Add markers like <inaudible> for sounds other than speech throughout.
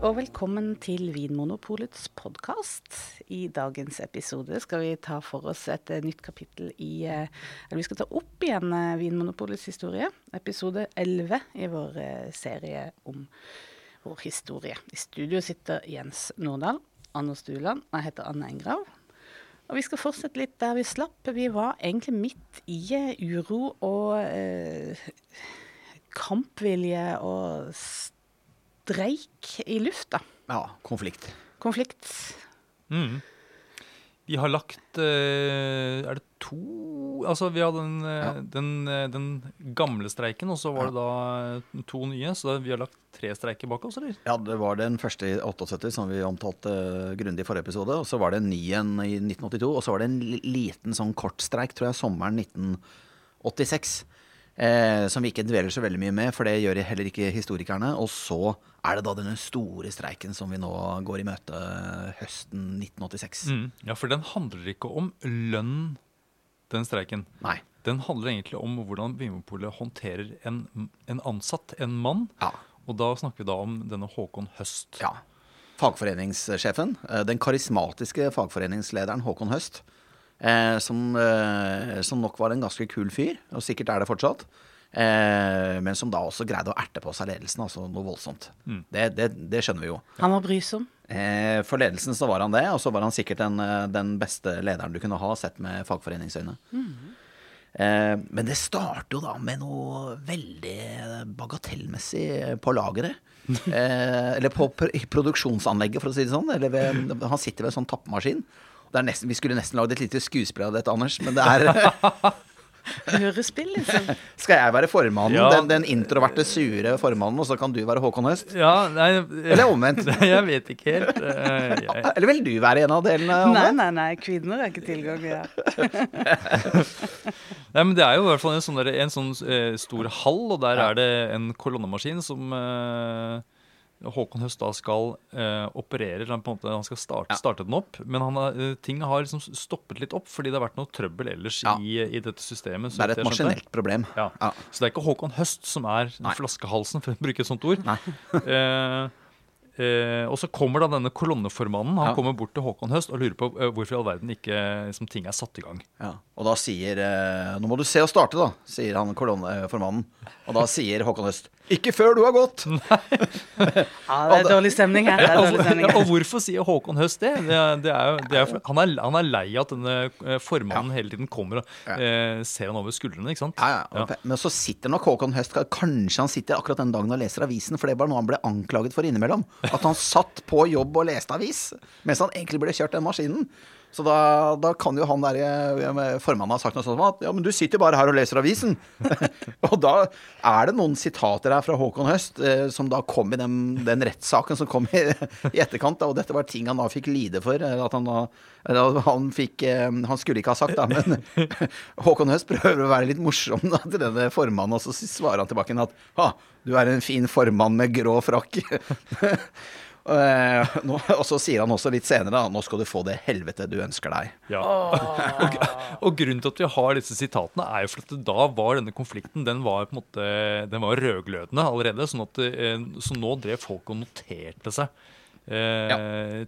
og velkommen til Vinmonopolets podkast. I dagens episode skal vi ta for oss et eh, nytt kapittel i eh, Eller vi skal ta opp igjen eh, Vinmonopolets historie. Episode 11 i vår serie om vår historie. I studio sitter Jens Nordahl, Anders Stuland, jeg heter Anne Engrav. Og vi skal fortsette litt der vi slapp. Vi var egentlig midt i uro og eh, kampvilje og streik i lufta. Ja, konflikt. Konflikt. Mm. Vi har lagt uh, Er det to Altså, vi hadde den, eh, ja. den, eh, den, gamle streiken, og så var det da to nye. Så vi har lagt tre streiker bak oss, eller? Ja, det var den første i 78 som vi omtalte grundig i forrige episode. Og så var det en ny en i 1982. Og så var det en liten sånn kortstreik, tror jeg, sommeren 1986. Eh, som vi ikke dveler så veldig mye med, for det gjør heller ikke historikerne. Og så er det da denne store streiken som vi nå går i møte høsten 1986. Mm, ja, for den handler ikke om lønn, den streiken. Nei. Den handler egentlig om hvordan Vinmonopolet håndterer en, en, ansatt, en mann. Ja. Og da snakker vi da om denne Håkon Høst. Ja. Fagforeningssjefen. Eh, den karismatiske fagforeningslederen Håkon Høst som, eh, som, nok var en ganske kul fyr, og sikkert er det fortsatt. Eh, men som da også greide å erte på seg ledelsen, altså noe voldsomt. Mm. Det, det, det, skjønner vi jo. Han var brysom? Eh, for ledelsen så var han det, og så var han sikkert den, eh, den beste lederen du kunne ha sett med fagforeningsøyne. Mm. Eh, men det starter jo da med noe veldig bagatellmessig på lageret. <laughs> eller på produksjonsanlegget, for å si det sånn. Eller ved, han sitter ved en sånn tappemaskin. Nesten, vi skulle nesten lagd et lite skuespill av dette, Anders, men det er <laughs> Hørespill, liksom. Skal jeg være formannen? Ja. Den, den, introverte, sure formannen, og så kan du være Håkon Høst? Ja, nei, Eller omvendt? <laughs> Jeg vet ikke helt. Uh, jeg... Eller vil du være en av delene? Nei, nei, nei. Kvinner er ikke tilgang ja. <laughs> nei, men det er jo i hvert fall en sånn, en sånn uh, stor hall, og der ja. er det en kolonnemaskin som uh, Håkon Høstad skal eh, operere, på en måte, han skal starte, ja. starte den opp. Men har, eh, ting har liksom stoppet litt opp fordi det har vært noe trøbbel ellers ja. i, i, dette systemet. det er et maskinelt problem. Ja. Så det er ikke Håkon Høst som er Nei. flaskehalsen, for å bruke et sånt ord. <laughs> eh, Eh, og så kommer da denne kolonneformannen Han ja. kommer bort til Håkon Høst og lurer på eh, hvorfor i all verden ikke liksom, ting er satt i gang. Ja. Og da sier eh, Nå må du se og starte, da, sier han kolonneformannen. Og da sier Håkon Høst ikke før du har gått! <laughs> ja, det er dårlig stemning her. Dårlig stemning her. og hvorfor sier Håkon Høst det? det, er, det, er, det er, han, er, han, er, lei av at denne eh, formannen hele tiden kommer og eh, ser han over skuldrene. ikke sant? Ja, ja. Men så sitter nok Håkon Høst Kanskje han sitter akkurat den dagen og leser avisen, for det var noe han ble anklaget for innimellom. At han satt på jobb og leste avis mens han egentlig ble kjørt den maskinen. Så da, da, kan jo han der eh, formannen ha sagt noe sånt som at ja, men du sitter bare her og leser avisen. <laughs> og da er det noen sitater her fra Håkon Høst eh, som da kom i den, den rettssaken som kom i, <laughs> i etterkant. Og dette var ting han da fikk lide for. Eh, at han da han, fikk, eh, han skulle ikke ha sagt, da, men <laughs> Håkon Høst prøver å være litt morsom da, til denne formannen, og så svarer han tilbake at ha, du er en fin formann med grå frakk. Uh, nå, og så sier han også litt senere da, nå skal du få det helvete du ønsker deg. Ja. og, og, grunnen til at vi har disse sitatene, er jo for at da var denne konflikten den var på en måte, den var rødglødende allerede. Sånn at, uh, så nå drev folk og noterte seg eh, ja.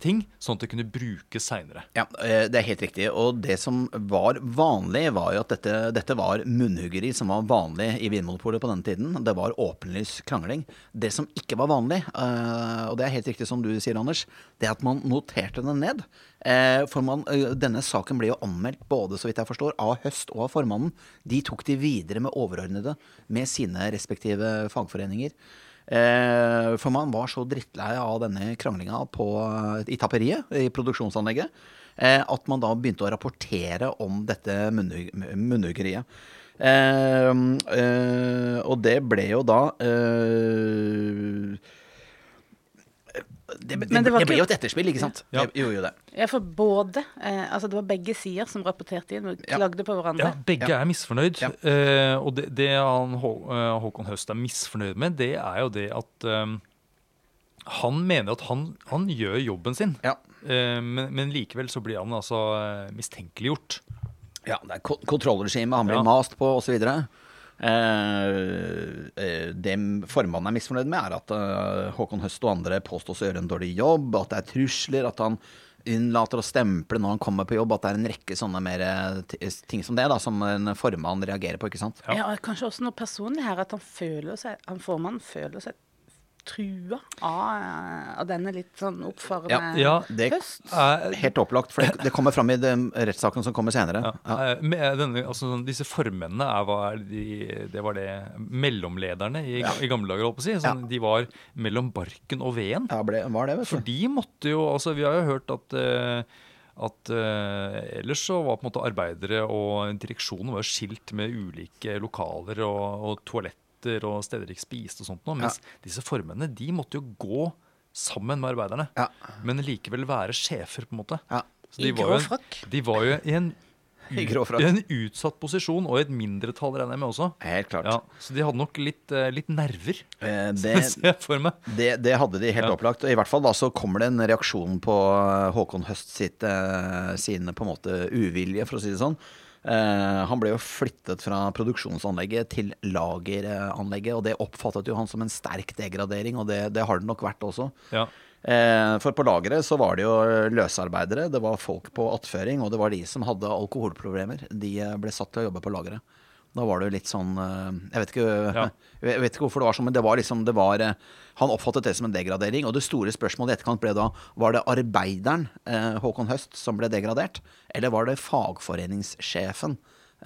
ting, sånn at det kunne brukes seinere. Ja, eh, det er helt riktig. Og det som var vanlig, var jo at dette, dette var munnhuggeri som var vanlig i Vinmonopolet på denne tiden. Det var åpenlys krangling. Det som ikke var vanlig, eh, og det er helt riktig som du sier, Anders, det er at man noterte den ned. Eh, for man, denne saken ble jo anmeldt både så vidt jeg forstår, av Høst og av formannen. De tok de videre med overordnede med sine respektive fagforeninger. Eh, for man var så drittlei av denne kranglinga i tapperiet, i produksjonsanlegget, eh, at man da begynte å rapportere om dette munnhuggeriet. Eh, og det ble jo da det, det, det, det ble jo et etterspill, ikke sant? Ja. Det gjorde jo det. Ja, for både eh, Altså, det var begge sider som rapporterte inn og klagde ja. på hverandre. Ja, begge ja. er misfornøyd. Ja. Eh, og det, han, Hå, eh, Håkon Høst er misfornøyd med, det er jo det at eh, han mener at han, han gjør jobben sin, ja. eh, men, men, likevel så blir han altså mistenkeliggjort. Ja, det er kontrollregimet han blir mast på, osv. Eh, eh, det formannen er misfornøyd med, er at eh, Håkon Høst og andre påstås å gjøre en dårlig jobb, at det er trusler, at han unnlater å stemple når han kommer på jobb, at det er en rekke sånne mer ting som det, da, som en formann reagerer på, ikke sant. Ja. og kanskje også noe personlig her, at han føler seg, han formannen føler seg trua av, av denne litt sånn oppfarende Ja, det- høst. Uh, Helt opplagt, for det, det kommer fram i rettssaken som kommer senere. Ja. Ja. Eh, Med denne, altså, sånn, disse formennene er, var de, det var det mellomlederne i, i gamle dager, holdt på å si. Sånn, De var mellom barken og veden. Ja, ble, var det, vet du. For de måtte jo altså Vi har jo hørt at uh, at eh, ellers så var på en måte arbeidere og direksjonen var skilt med ulike lokaler og, og toaletter og steder de ikke spiste og sånt noe. Mens disse formene, de måtte jo gå sammen med arbeiderne. Ja. Men likevel være sjefer, på en måte. Ja. Så de I var grå frakk. De var jo i en, <laughs> I i en utsatt posisjon, og i et mindretall, regner jeg med også. Helt klart. Ja, så de hadde nok litt, eh, litt nerver, Eh, <laughs> det, jeg for meg. Det, det hadde de helt Ja. opplagt. Og I hvert fall da så kommer det en reaksjon på eh, Håkon Høst sitt, eh, sine på en måte uvilje, for å si det sånn. Eh, han ble jo flyttet fra produksjonsanlegget til lageranlegget, og det oppfattet jo han som en sterk degradering, og det, det har det nok vært også. Ja. Eh, for på lageret så var det jo løsarbeidere, det var folk på attføring, og det var de som hadde alkoholproblemer. De eh, ble satt til å jobbe på lageret. Da var det jo litt sånn eh, Jeg vet ikke, <laughs> Ja. jeg vet ikke hvorfor det var sånn, men det var liksom det var, eh, Han oppfattet det som en degradering. Og det store spørsmålet i etterkant ble da Var det arbeideren eh, Håkon Høst som ble degradert, eller var det fagforeningssjefen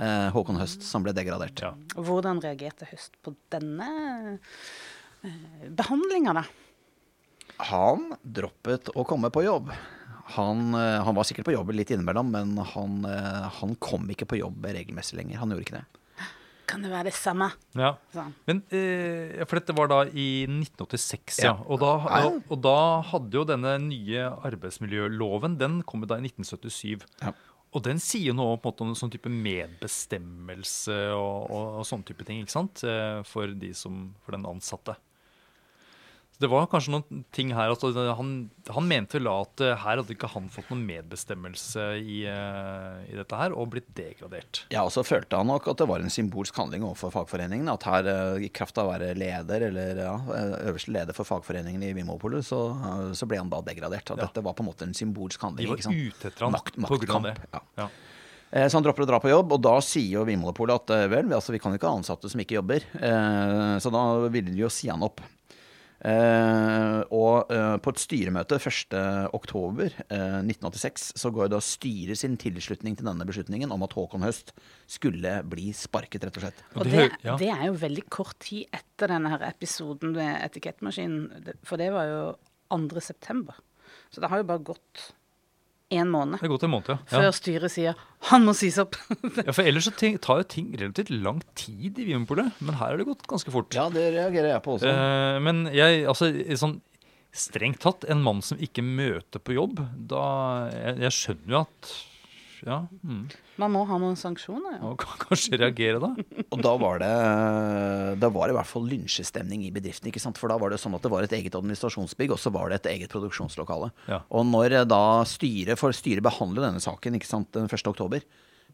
eh, Håkon Høst som ble degradert? Ja. Hvordan reagerte Høst på denne eh, behandlinga, da? Han droppet å komme på jobb. Han, han var sikkert på jobb litt innimellom, men han, han kom ikke på jobb regelmessig lenger. Han gjorde ikke det. Kan det være det samme? Ja. Sånn. Men, eh, for dette var da i 1986, ja. Ja. Og, da, og, og da hadde jo denne nye arbeidsmiljøloven Den kom jo da i 1977. Ja. Og den sier noe på en måte om sånn type medbestemmelse og, og, og sånne type ting, ikke sant? Eh, For, de som, for den ansatte. Så det var kanskje noen ting her altså, han, han mente vel at eh, her hadde ikke han fått noen medbestemmelse i, eh, i dette her, og blitt degradert. Ja, og så følte han nok at det var en symbolsk handling overfor fagforeningen. At her, eh, i kraft av å være leder, eller ja, øverste leder for fagforeningen i Vimopolet, så, så ble han da degradert. At Ja. dette var på en måte en symbolsk handling. De var ikke ute etter han Makt- av det. ja. Ja. Så han dropper å dra på jobb, og da sier jo Vinmonopolet at vel, altså, vi kan jo ikke ha ansatte som ikke jobber. Så da ville de jo si han opp. Eh, og eh, på et styremøte 1.10.1986 så går da styret sin tilslutning til denne beslutningen om at Håkon Høst skulle bli sparket, rett og slett. Og det det, er jo veldig kort tid etter denne her episoden med etikettmaskinen, for det var jo 2. september. Så det har jo bare gått én måned Det er godt en måned, ja. før ja. styret sier 'han må sies opp'. <laughs> ja for ellers så ting, tar jo ting relativt lang tid i Vinmonopolet, men her har det gått ganske fort. Ja, det reagerer jeg på også. Uh, men jeg, altså, sånn strengt tatt, en mann som ikke møter på jobb, da Jeg, jeg skjønner jo at Ja, mm, Man må ha noen sanksjoner. Ja. Og kanskje reagere da. <laughs> Og da var det Da var det i hvert fall lynsjestemning i bedriften. ikke sant? For da var det sånn at det var et eget administrasjonsbygg, og så var det et eget produksjonslokale. Ja. Og når eh, da styret for styret behandler denne saken ikke sant, den 1. oktober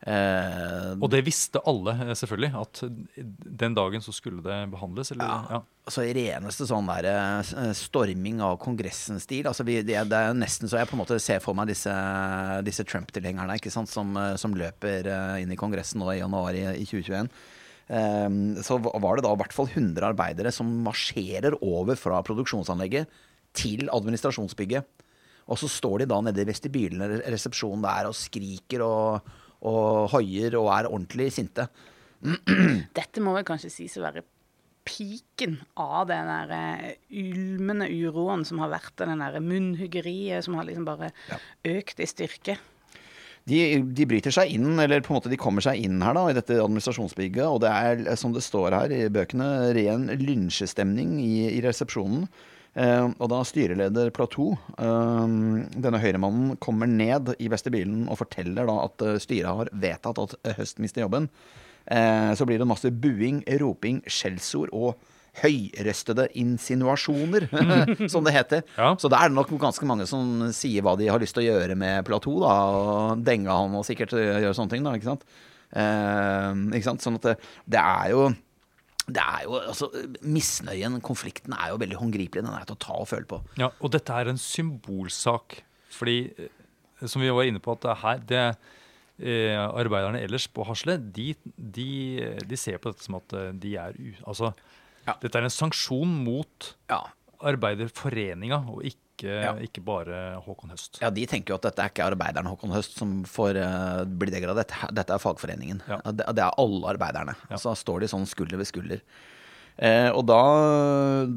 eh, Og det visste alle, eh, selvfølgelig, at den dagen så skulle det behandles. Eller, Ja. ja. Altså i reneste sånn der eh, storming av Kongressen-stil. Altså vi, det, det er nesten så jeg på en måte ser for meg disse, disse Trump-tilhengerne som, eh, som løper inn i Kongressen nå i januar i, i 2021. Ehm, så var det da i hvert fall 100 arbeidere som marsjerer over fra produksjonsanlegget til administrasjonsbygget. Og så står de da nede i vestibylen eller resepsjonen der og skriker og, og hoier og er ordentlig sinte. Dette må vel kanskje sies å være piken av den der eh, ulmende uroen som har vært, og den der munnhuggeriet som har liksom bare økt i styrke. De, de bryter seg inn, eller på en måte de kommer seg inn her da, i dette administrasjonsbygget. Og det er, som det står her i bøkene, ren lynsjestemning i, i resepsjonen. Eh, og da styreleder Platou, eh, denne høyremannen, kommer ned i vestibylen og forteller da at eh, styret har vedtatt at Høst mister jobben, så blir det masse buing, roping, skjellsord og høyrøstede insinuasjoner, <laughs> som det heter. Ja. Så da er det nok ganske mange som sier hva de har lyst til å gjøre med Platou, da, og denge han og sikkert gjøre sånne ting, da, ikke sant. Eh, ikke sant? Sånn at det, det er jo det er jo, altså, Misnøyen, konflikten, er jo veldig håndgripelig. Den er til å ta og føle på. Ja, og dette er en symbolsak. Fordi, eh, som vi var inne på, at det her det, eh, Arbeiderne ellers på Hasle de, de, de ser på dette som at eh, de er u... Altså, Ja. dette er en sanksjon mot Ja, Arbeiderforeninga, og ikke, Ja. ikke bare Håkon Høst. Ja, De tenker jo at dette er ikke arbeideren Håkon Høst som får uh, bli degradert. Dette, dette er fagforeningen. Ja. Det, det er alle arbeiderne. Ja. Så står de sånn skulder ved skulder. Eh, og da,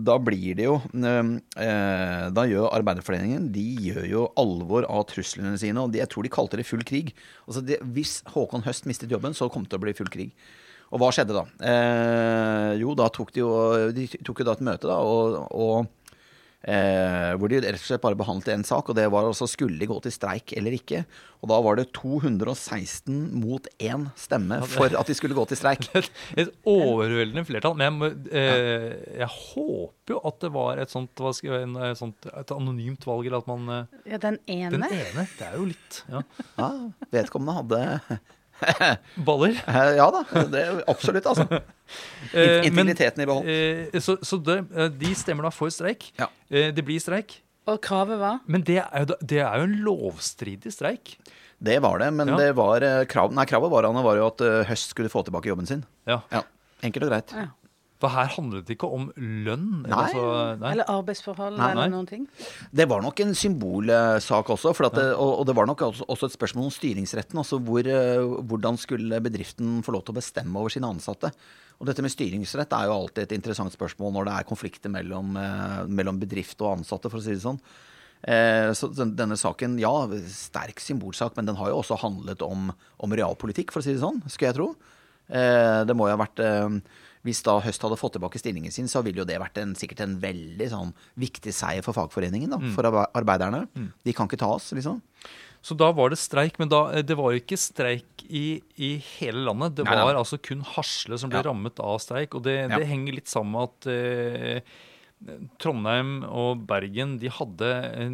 da blir det jo eh, Da gjør Arbeiderforeningen De gjør jo alvor av truslene sine, og de, jeg tror de kalte det full krig. Altså det, hvis Håkon Høst mistet jobben, så kom det til å bli full krig. Og hva skjedde da? Eh, jo, da tok de jo De tok jo da et møte, da, og, og Eh, hvor de rett og slett bare behandlet en sak, og det var altså skulle de gå til streik eller ikke. Og da var det 216 mot én stemme for at de skulle gå til streik. <laughs> Et, overveldende flertall. Men jeg, må, eh, jeg håper jo at det var et sånt, hva skal en, et sånt et anonymt valg, eller at man eh, Ja, den ene. Den ene. Det er jo litt ja. Ja, vedkommende hadde <laughs> baller. Eh, Ja da, det, absolutt, altså. <laughs> Eh, men, Integriteten i behold. eh, så så det, de stemmer da for streik. Ja. Det blir streik. Og kravet var Men det er, jo, det er jo en lovstridig streik. Det var det, men Ja. det var krav, nei, kravet var, Anne, var jo at Høst skulle få tilbake jobben sin. Ja. Ja, Enkelt og greit. ja. For her handlet det ikke om lønn. eller Nei. altså- nei. Eller arbeidsforhold Nei, eller noen ting. Det var nok en symbolsak også, for at det, og, og det var nok også, også et spørsmål om styringsretten. Altså hvor, eh, hvordan skulle bedriften få lov til å bestemme over sine ansatte? Og dette med styringsrett er jo alltid et interessant spørsmål når det er konflikter mellom, eh, mellom bedrift og ansatte, for å si det sånn. Eh, så den, denne saken, ja, sterk symbolsak, men den har jo også handlet om, om realpolitikk, for å si det sånn, skulle jeg tro. Eh, det må jo ha vært eh, Hvis da Høst hadde fått tilbake stillingen sin, så ville jo det vært en, sikkert en veldig sånn viktig seier for fagforeningen, da, for arbeiderne. arbeiderne. De kan ikke ta oss, liksom. Så da var det streik, men da, eh, det var jo ikke streik i, i hele landet. Det Nei, nei. var altså kun Hasle som ble Ja. rammet av streik. Og det, Ja. det henger litt sammen med at eh, Trondheim og Bergen de hadde,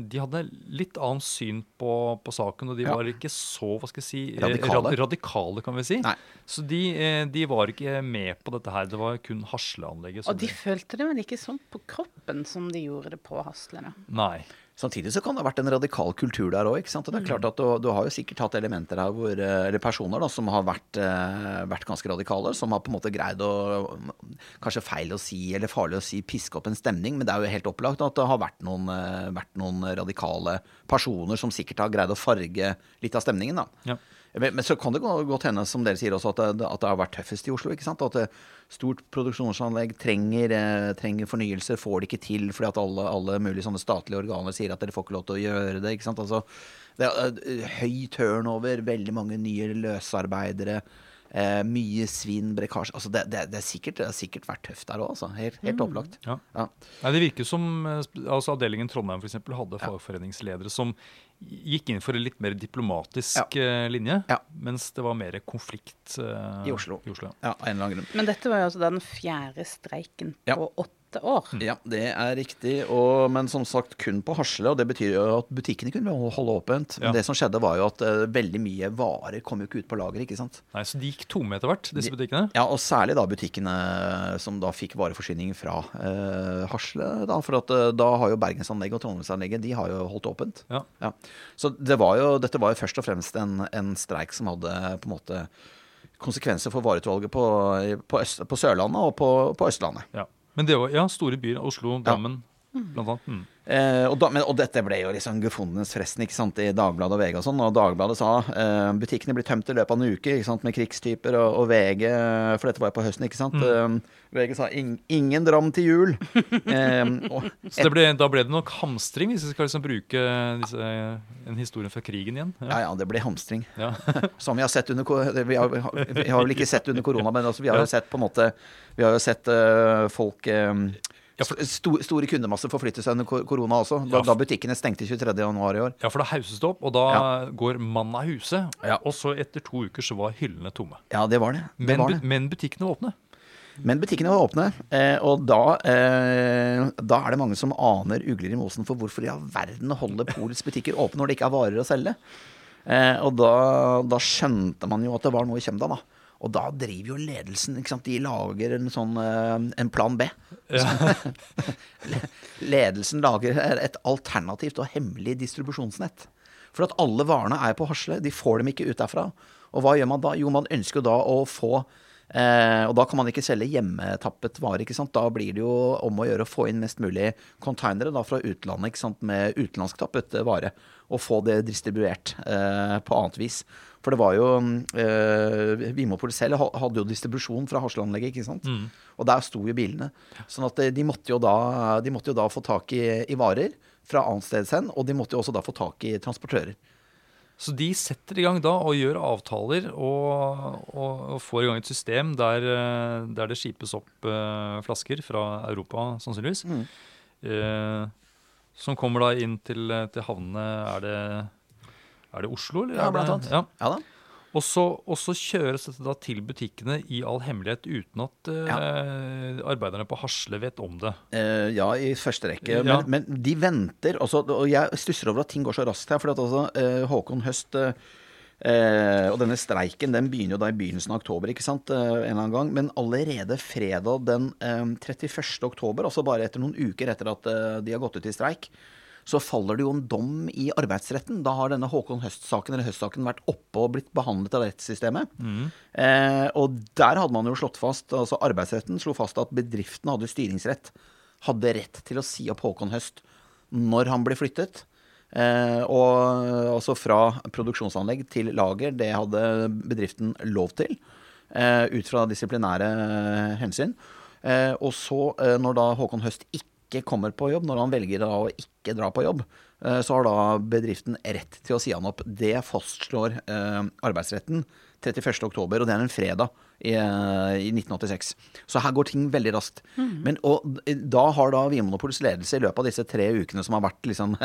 de hadde litt annet syn på, på saken. Og de Ja. var ikke så hva skal jeg si, eh, Radikale. radikale, kan vi si. Nei. Så de, eh, de var ikke med på dette her. Det var kun Hasleanlegget. Og de følte det vel ikke sånn på kroppen som de gjorde det på Haslene. Nei. Samtidig så kan det ha vært en radikal kultur der òg. Det er klart at du, du har jo sikkert hatt elementer her hvor, eh, eller personer da, som har vært, eh, vært ganske radikale. Som har på en måte greid å Kanskje feil å si eller farlig å si piske opp en stemning, men det er jo helt opplagt at det har vært noen, eh, vært noen radikale personer som sikkert har greid å farge litt av stemningen. da. Ja. Men, men så kan det gå- godt hende, som dere sier også, at det, at det har vært tøffest i Oslo. ikke sant? At et stort produksjonsanlegg trenger, eh, trenger fornyelse, får det ikke til fordi at alle, alle mulige sånne statlige organer sier at dere får ikke lov til å gjøre det. ikke sant? Altså, det er eh, høy turnover, veldig mange nye løsarbeidere. Eh, mye svinn, brekkasje altså det, det, det, er sikkert, det har sikkert vært tøft der òg, altså. Helt, helt opplagt. Ja. Ja. Nei, Det virker som eh, altså Avdelingen Trondheim for eksempel, hadde fagforeningsledere som gikk inn for en litt mer diplomatisk ja. linje, Ja. mens det var mer konflikt uh, I Oslo. I Oslo ja. Ja, en eller annen grunn. Men dette var jo altså den fjerde streiken Ja. på åtte år. Ja, det er riktig. Og, men som sagt kun på Hasle. Og det betyr jo at butikkene kunne holde åpent. Men Ja. det som skjedde, var jo at uh, veldig mye varer kom jo ikke ut på lager. ikke sant? Nei, Så de gikk tomme etter hvert, disse butikkene? Ja, og særlig da butikkene som da fikk vareforsyning fra uh, Hasle. da, For at uh, da har jo Bergensanlegget og Trondheimsanlegget de har jo holdt åpent. Ja. Ja. Så det var jo, dette var jo først og fremst en, en streik som hadde på en måte konsekvenser for vareutvalget på, på, Øst, på Sørlandet og på, på Østlandet. ja. Men det var ja, store byer. Oslo, Drammen, blant annet. Mm. Eh, og, da, men, og dette ble jo liksom gefundenes fresten ikke sant, i Dagbladet og VG og sånn. Og Dagbladet sa eh, butikkene blir tømt i løpet av en uke ikke sant, med krigstyper. Og, og VG, for dette var jo på høsten, ikke sant. Eh, VG sa ing, 'ingen dram til jul'. <laughs> eh, og, Så det ble, da ble det nok hamstring, hvis vi skal liksom bruke disse, en historie fra krigen igjen. ja, ja, det ble hamstring. Ja. <laughs> Som vi har sett under Vi har, vi har vel ikke sett under korona, men altså, vi har jo sett på en måte Vi har jo sett eh, folk eh, Ja, for- sto, Store kundemasser forflytter seg under korona også. Da, Ja. da butikkene stengte 23. januar i år. ja, for da hauses det opp, og da Ja. går mannen av huset. Ja. Og så etter to uker så var hyllene tomme. Ja, det var det. det, Men, var det. men butikkene var åpne. Men butikkene var åpne, eh, og da, eh, da er det mange som aner ugler i mosen for hvorfor i all verden holder Polets butikker åpne når det ikke er varer å selge. Eh, og da, da skjønte man jo at det var noe i kjømda, da. Og da driver jo ledelsen? De lager en sånn eh, en plan B. <laughs> ledelsen lager et alternativt og hemmelig distribusjonsnett. For at alle varene er på Hasle. De får dem ikke ut derfra. Og hva gjør man da? Jo, man ønsker jo da å få eh, Og da kan man ikke selge hjemmetappet vare. ikke sant? Da blir det jo om å gjøre å få inn mest mulig containere da fra utlandet ikke sant? med utenlandsktappet vare. Og få det distribuert eh, på annet vis. For det var jo eh, Vinmonopolet selv hadde jo distribusjon fra Hasleanlegget, ikke sant. Mm. Og der sto jo bilene. Sånn at eh, de måtte jo da, de måtte jo da få tak i, i varer fra annet sted hen, og de måtte jo også da få tak i transportører. Så de setter i gang da og gjør avtaler og, og, og får i gang et system der, eh, der det skipes opp eh, flasker fra Europa, sannsynligvis. Mm. Eh, som kommer da inn til, til havnene Er det, er det Oslo, eller? Ja, blant annet. Ja. ja da. Og så, og så, kjøres dette da til butikkene i all hemmelighet uten at uh, ja. arbeiderne på Hasle vet om det. Uh, ja, i første rekke. Ja. Men, men, de venter. Også, og jeg stusser over at ting går så raskt her. For at altså, uh, Håkon Høst og denne streiken den begynner jo da i begynnelsen av oktober, ikke sant, en eller annen gang. Men allerede fredag den 31. oktober, altså bare etter noen uker etter at de har gått ut i streik, så faller det jo en dom i arbeidsretten. Da har denne Håkon Høst-saken eller Høst-saken vært oppe og blitt behandlet av rettssystemet. Mm. Eh, og der hadde man jo slått fast, altså arbeidsretten slo fast at bedriften hadde styringsrett. Hadde rett til å si opp Håkon Høst når han ble flyttet. Eh, og altså fra produksjonsanlegg til lager, det hadde bedriften lov til. Eh, ut fra disiplinære hensyn. Eh, og så, eh, når da Håkon Høst ikke ikke kommer på jobb, når han velger å ikke dra på jobb, eh, så har da bedriften rett til å si han opp. Det fastslår eh, arbeidsretten 31.10, og det er en fredag i, eh, i 1986. Så her går ting veldig raskt. Mm. Men, og da har da Vinmonopolets ledelse i løpet av disse tre ukene som har vært liksom,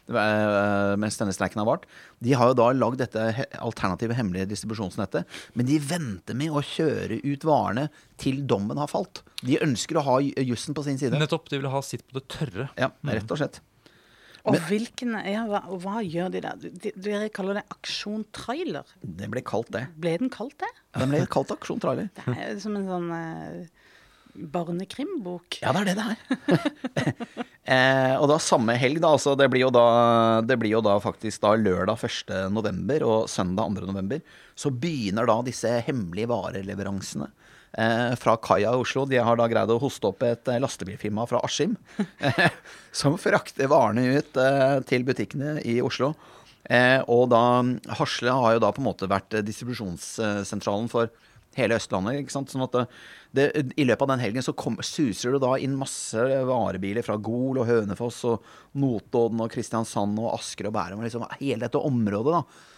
<laughs> mens denne streiken har vart, de har jo da lagd dette alternative hemmelige distribusjonsnettet. Men de venter med å kjøre ut varene til dommen har falt. De ønsker å ha jussen på sin side. Nettopp. De vil ha sitt på det tørre. Ja, rett og slett. Og hvilken, ja, hva, hva, gjør de der? De, dere kaller det Aksjon Trailer? Det ble kalt det. Ble den kalt det? Ja, den ble kalt Aksjon Trailer. Det er som en sånn eh, barnekrimbok. Ja, det er det det er. <laughs> eh, og da samme helg, da. Altså, det, blir jo da, det blir jo da faktisk da lørdag 1. november og søndag 2. november. Så begynner da disse hemmelige vareleveransene fra kaia i Oslo. De har da greid å hoste opp et eh, lastebilfirma fra Askim <laughs> eh, som frakter varene ut eh, til butikkene i Oslo. Eh, og da Hasle har jo da på en måte vært distribusjonssentralen for hele Østlandet. ikke sant? Sånn at det, det, I løpet av den helgen så kom, suser det da inn masse varebiler fra Gol og Hønefoss og Notodden og Kristiansand og Asker og Bærum. Liksom, hele dette området da, eh,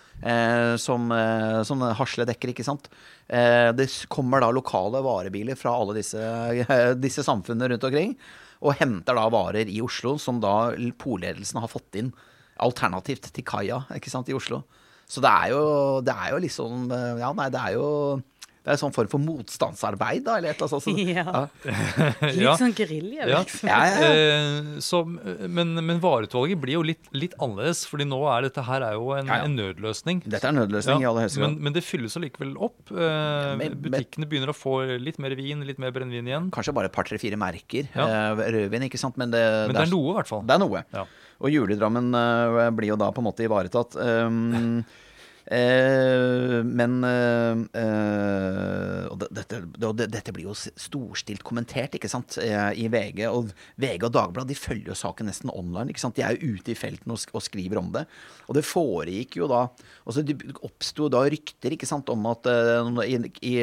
som, eh, som Hasle dekker, ikke sant. Eh, det kommer da lokale varebiler fra alle disse, eh, <laughs> disse samfunnene rundt omkring. Og henter da varer i Oslo som da polledelsen har fått inn alternativt til kaia ikke sant, i Oslo. Så det er jo, det er jo liksom eh, Ja, nei, det er jo det er en sånn form for motstandsarbeid, da? Eller et eller annet sånt. Ja. <laughs> Litt ja. sånn gerilja, liksom. Ja. Ja, Så, men, men vareutvalget blir jo litt, litt, annerledes, fordi nå er dette her er jo en, en nødløsning. Dette er en nødløsning i aller høyeste grad. Men, men, det fylles allikevel opp. Eh, men, Butikkene begynner å få litt mer vin, litt mer brennevin igjen. Kanskje bare et par, tre, fire merker. Eh, rødvin, ikke sant. Men det, men det er noe, i hvert fall. Det er noe. Og juledrammen uh, blir jo da på en måte ivaretatt. Um, <laughs> Eh, men eh, eh, og dette, det, dette, blir jo storstilt kommentert ikke sant, i VG. Og VG og Dagbladet de følger jo saken nesten online. ikke sant, De er jo ute i felten og, og skriver om det. Og det foregikk jo da altså Det oppsto da rykter ikke sant, om at i, i,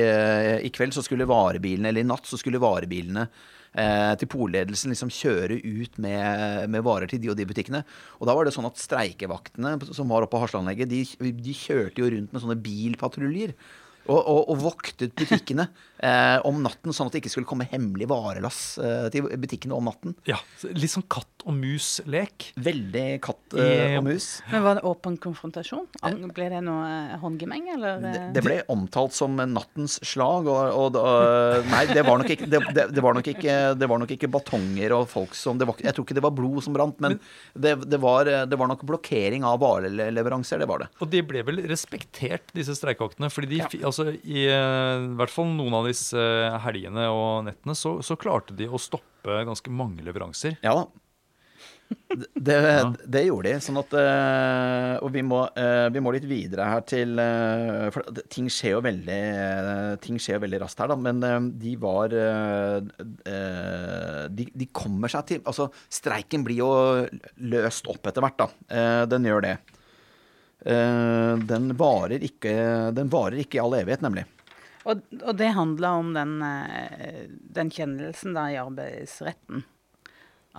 i kveld så skulle varebilene, eller i natt så skulle varebilene eh, til polledelsen liksom kjøre ut med, med, varer til de og de butikkene. Og da var det sånn at streikevaktene som var oppe på Hasleanlegget, de, de kjørte jo rundt med sånne bilpatruljer. Og, og, og, voktet butikkene eh, om natten, sånn at det ikke skulle komme hemmelig varelass eh, til butikkene om natten. Ja, Litt sånn katt og mus-lek. Veldig katt eh, og mus. Men Var det åpen konfrontasjon? Ble det noe eh, håndgemeng, eller? Det, eh? det ble omtalt som nattens slag, og, og og Nei, det var, nok ikke, det, det, det, var nok ikke, det var nok ikke batonger og folk som det var, Jeg tror ikke det var blod som brant, men det, det, var, det var nok blokkering av vareleveranser. Det var det. Og de ble vel respektert, disse streikeaktene? fordi de, Ja. altså, i, i hvert fall noen av disse eh, helgene og nettene, så, så klarte de å stoppe ganske mange leveranser. Ja da. Det, det <laughs> gjorde de. Sånn at eh, Og vi må, eh, vi må litt videre her til For ting skjer jo veldig Ting skjer jo veldig raskt her, da. Men de var de, de kommer seg til Altså, streiken blir jo løst opp etter hvert, da. Den gjør det. Den varer ikke Den varer ikke i all evighet, nemlig. Og, og det handla om den, eh, den kjennelsen da i arbeidsretten.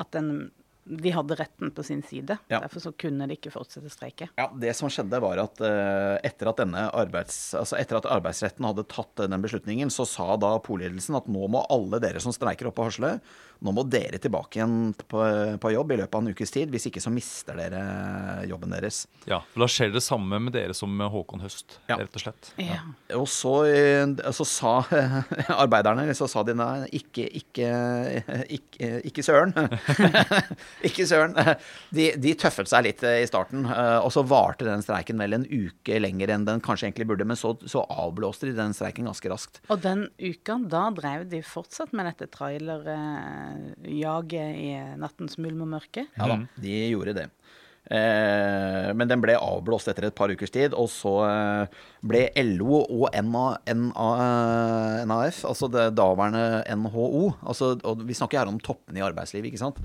At den, de hadde retten på sin side. Ja. Derfor så kunne de ikke fortsette å streike. Ja, Det som skjedde, var at eh, etter, at arbeids, altså etter at arbeidsretten hadde tatt den beslutningen, så sa da polledelsen at nå må alle dere som streiker oppe på Hasle, nå må dere tilbake igjen på, på jobb i løpet av en ukes tid. Hvis ikke så mister dere jobben deres. Ja, for Da skjer det samme med dere som med Håkon Høst, Ja. rett og slett. Ja. Og så, eh, så sa <laughs> arbeiderne så sa de nei, ikke, ikke, ikke, ikke søren. <laughs> ikke søren. De, de tøffet seg litt eh, i starten, eh, og så varte den streiken vel en uke lenger enn den kanskje egentlig burde. Men så, så avblåste de den streiken ganske raskt. Og den uka, da drev de fortsatt med dette trailerjaget i nattens mulm og mørke. Ja da, de gjorde det. Eh, men den ble avblåst etter et par ukers tid, og så eh, ble LO og NA, NA, NAF, altså det daværende NHO altså, og Vi snakker her om toppene i arbeidslivet, ikke sant.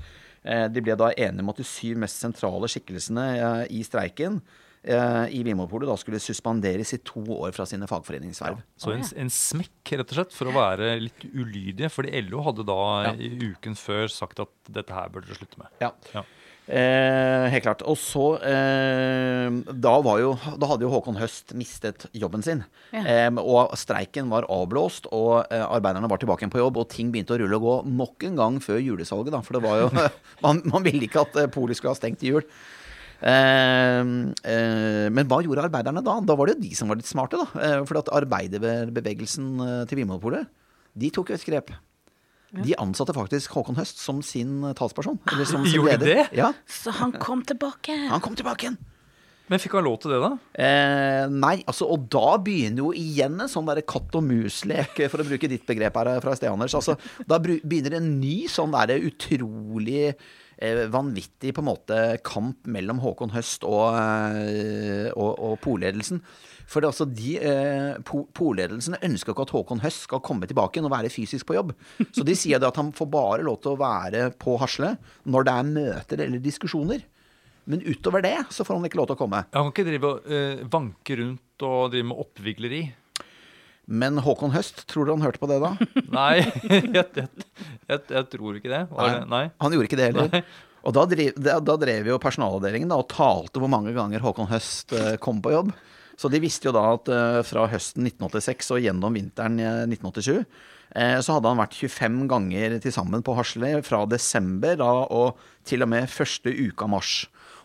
Eh, de ble da enige om at de syv mest sentrale skikkelsene i streiken i Vinmonopolet da skulle suspenderes i to år fra sine fagforeningsverv. Så en, en smekk, rett og slett, for å være litt ulydige. Fordi LO hadde da Ja. i uken før sagt at dette her bør dere slutte med. Ja. Ja. Eh, helt klart. Og så eh, da, var jo, da hadde jo Håkon Høst mistet jobben sin. Ja. Eh, og streiken var avblåst, og eh, arbeiderne var tilbake igjen på jobb. Og ting begynte å rulle og gå nok en gang før julesalget, da. For det var jo <laughs> <laughs> Man, man ville ikke at eh, polet skulle ha stengt i jul. Eh, eh, men hva gjorde arbeiderne da? Da var det jo de som var litt smarte, da. Eh, for at arbeiderbevegelsen til Vinmonopolet, de tok jo et grep. De ansatte faktisk Håkon Høst som sin talsperson. Eller som <gasps> sin Gjorde leder. det? Ja, Så han kom tilbake. <laughs> han kom tilbake igjen. Men fikk han lov til det, da? Eh, nei, altså, og da begynner jo igjen en sånn derre katt og mus-lek, for å bruke ditt begrep her fra sted, Anders. Altså, da begynner en ny sånn derre utrolig eh, vanvittig på en måte kamp mellom Håkon Høst og, eh, og, og polledelsen. For det, altså, de, eh, po polledelsen ønsker ikke at Håkon Høst skal komme tilbake igjen og være fysisk på jobb. Så de sier at han får bare lov til å være på Hasle når det er møter eller diskusjoner. Men utover det så får han ikke lov til å komme. Han kan ikke drive og eh, vanke rundt og drive med oppvigleri. Men Håkon Høst, tror du han hørte på det da? <laughs> Nei, jeg, jeg, jeg, jeg tror ikke det. Det- nei. Han gjorde ikke det heller. Nei. Og da drev, da, da drev jo personalavdelingen da, og talte hvor mange ganger Håkon Høst eh, kom på jobb. Så de visste jo da at eh, fra høsten 1986 og gjennom vinteren eh, 1987 eh, så hadde han vært 25 ganger til sammen på Hasle fra desember da, og til og med første uke av mars.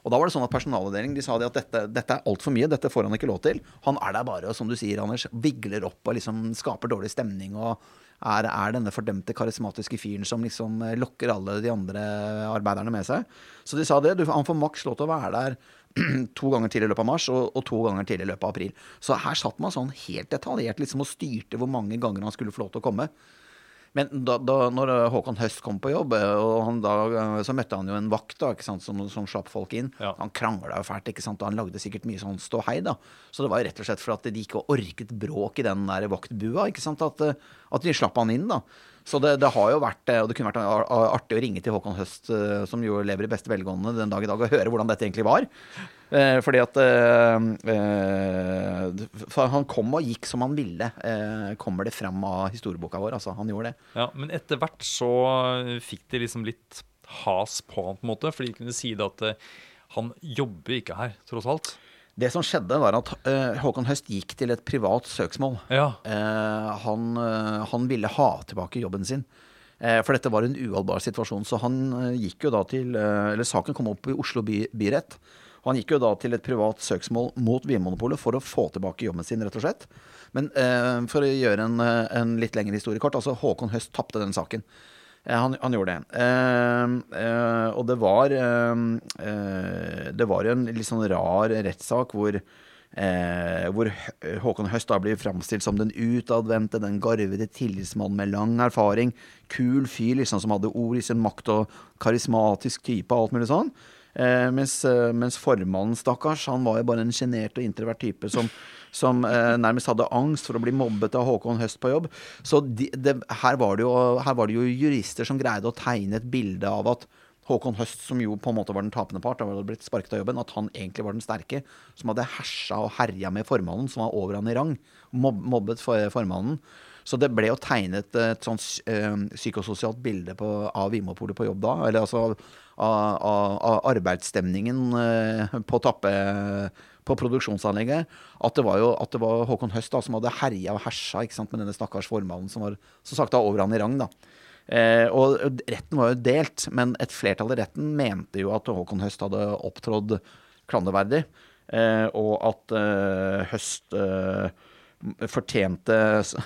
Og da var det sånn at personalavdeling de sa de at dette, dette er altfor mye, dette får han ikke lov til. Han er der bare som du sier, Anders, vigler opp og liksom skaper dårlig stemning og er, er denne fordømte karismatiske fyren som liksom eh, lokker alle de andre arbeiderne med seg. Så de sa det. Du, han får maks lov til å være der <clears throat> to ganger til i løpet av mars og, og to ganger til i løpet av april. Så her satt man sånn helt detaljert liksom og styrte hvor mange ganger han skulle få lov til å komme. Men da, da når Håkon Høst kom på jobb, eh, da, eh, så møtte han jo en vakt da, ikke sant, som, som slapp folk inn. Ja. Han krangla jo fælt, ikke sant, og han lagde sikkert mye sånn ståhei. da. Så det var jo rett og slett for at de ikke orket bråk i den der vaktbua. ikke sant, At, eh, at de slapp han inn. da. Så det, det har jo vært, eh, og det kunne vært ar- ar- artig å ringe til Håkon Høst, eh, som jo lever i beste velgående den dag i dag, og høre hvordan dette egentlig var. Eh, fordi at for Han kom og gikk som han ville, kommer det fram av historieboka vår. altså Han gjorde det. Ja, Men etter hvert så fikk de liksom litt has på han, på en måte. For de kunne si det at han jobber ikke her, tross alt. Det som skjedde, var at eh, Håkon Høst gikk til et privat søksmål. Ja. Eh, han, eh, han ville ha tilbake jobben sin. For dette var en uholdbar situasjon. Så han gikk jo da til Eller saken kom opp i Oslo by, byrett. Og han gikk jo da til et privat søksmål mot Vinmonopolet for å få tilbake jobben sin, rett og slett. Men for å gjøre en, en litt lengre historie kort, altså Håkon Høst tapte den saken. Eh, Han, han gjorde det. Eh, eh, og det var eh, eh, Det var en litt sånn rar rettssak hvor Eh, hvor Håkon Høst da blir framstilt som den utadvendte, den garvede tillitsmannen med lang erfaring. Kul fyr liksom som hadde ord i sin makt og karismatisk type og alt mulig sånn. Mens, mens formannen, stakkars, han var jo bare en sjenert og introvert type som, som eh, nærmest hadde angst for å bli mobbet av Håkon Høst på jobb. Så de, de, her, var det jo, her var det jo jurister som greide å tegne et bilde av at Håkon Høst, som jo på en måte var den tapende part, da hadde blitt sparket av jobben, at han egentlig var den sterke, som hadde hersa og herja med formannen, som var over han i rang. Mob mobbet for, formannen. Så det ble jo tegnet et sånt eh, psykososialt bilde på, av Vimopolet på jobb da. Eller altså av, av, av arbeidsstemningen eh, på tappe på produksjonsanlegget. At det var jo at det var Håkon Høst da, som hadde herja og hersa ikke sant, med denne stakkars formannen som var så sakte over han i rang. da. Eh, og retten var jo delt, men et flertall i retten mente jo at Håkon Høst hadde opptrådt klanderverdig, eh, og at eh, Høst eh, fortjente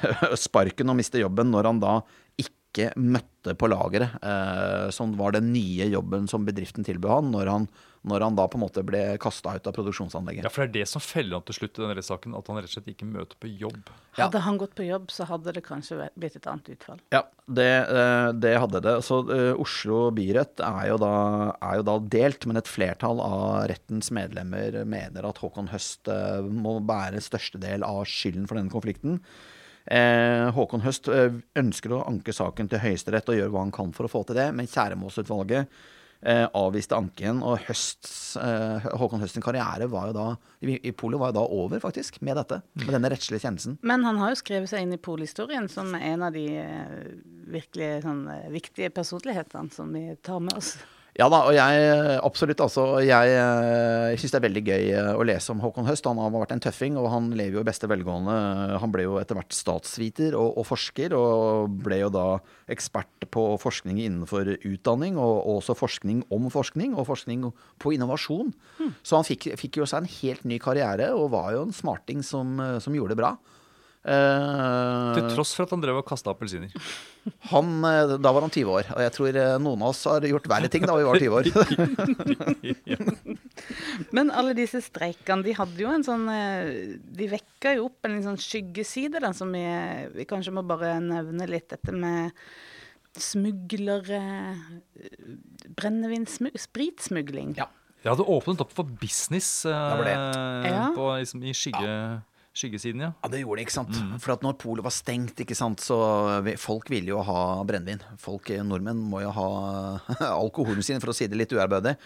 <laughs> sparken og miste jobben når han da ikke møtte på lageret, eh, som var den nye jobben som bedriften tilbød han, når han, når han da på en måte ble kasta ut av produksjonsanlegget. ja, for det er det som feller han til slutt i denne rettssaken. At han rett og slett ikke møter på jobb. Ja. Hadde han gått på jobb, så hadde det kanskje blitt et annet utfall. Ja, det, eh, det hadde det. Så eh, Oslo byrett er jo, da, er jo da delt, men et flertall av rettens medlemmer mener at Håkon Høst eh, må bære største del av skylden for denne konflikten. Eh, Håkon Høst ønsker å anke saken til Høyesterett og gjøre hva han kan for å få til det, men Kjæremålsutvalget avviste anken, og Høsts, eh, Håkon Høsts karriere var jo da, i, i Polet var jo da over, faktisk, med dette. Med denne rettslige kjennelsen. Men han har jo skrevet seg inn i polhistorien som en av de eh, virkelig sånn, eh, viktige personlighetene som vi tar med oss. Ja da, og jeg absolutt altså. Jeg, jeg syns det er veldig gøy eh, å lese om Håkon Høst. Han har vært en tøffing, og han lever jo i beste velgående. Han ble jo etter hvert statsviter og, og forsker, og ble jo da ekspert på forskning innenfor utdanning, og, og også forskning om forskning, og forskning på innovasjon. Så han fikk, fikk jo seg en helt ny karriere, og var jo en smarting som, som gjorde det bra. Eh, Til tross for at han drev og kasta appelsiner. <laughs> han, eh, da var han 20 år, og jeg tror eh, noen av oss har gjort verre ting da vi var 20 år. <laughs> Men alle disse streikene, de hadde jo en sånn De vekka jo opp en litt sånn skyggeside, da, som vi, vi kanskje må bare nevne litt. Dette med smuglere Brennevin, spritsmugling. Ja. Ja, det åpnet opp for business eh. Ja. på, liksom, i skygge, skyggesiden, ja. Ja, det gjorde det, ikke sant. For at når polet var stengt, ikke sant, så vi- folk ville jo ha brennevin. Folk, eh, nordmenn må jo ha <laughs> alkoholen sin, for å si det litt uærbødig.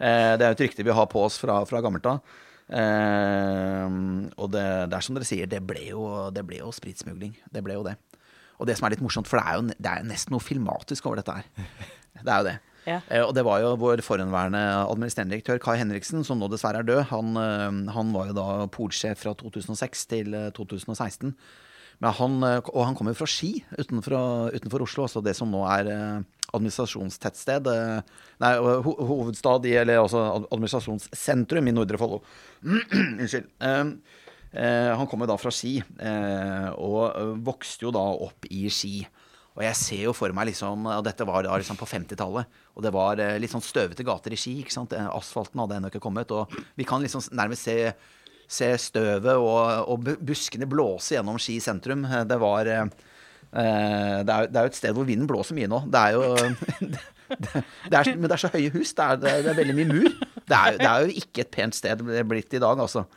Eh, det er jo et rykte vi har på oss fra, fra gammelt av. Eh, og det, det er som dere sier, det ble, jo, det ble jo spritsmugling. Det ble jo det. Og det som er litt morsomt, for det er jo det er nesten noe filmatisk over dette her. Det er jo det. Ja. Eh, og det var jo vår forhenværende administrerende direktør Kai Henriksen, som nå dessverre er død. Han, eh, han var jo da polsjef fra 2006 til eh, 2016. Men han, eh, og han kommer fra Ski, utenfor, utenfor Oslo, altså det som nå er eh, administrasjonstettsted. eh, Nei, ho hovedstad i, eller altså administrasjonssentrum i Nordre Follo. <clears throat> Unnskyld. Eh, eh, han kommer da fra Ski, eh, og eh, vokste jo da opp i Ski. Og jeg ser jo for meg liksom Og dette var da liksom på 50-tallet. Og det var eh, litt sånn støvete gater i Ski. ikke sant? Eh, Asfalten hadde ennå ikke kommet. Og vi kan liksom nærmest se, se støvet og, og buskene blåse gjennom Ski sentrum. Eh, Det var det, er, det er jo et sted hvor vinden blåser mye nå. Det er jo <laughs> det, det er, Men det er så høye hus. Det er, det er, veldig mye mur. Det er, det er jo ikke et pent sted blitt i dag, altså.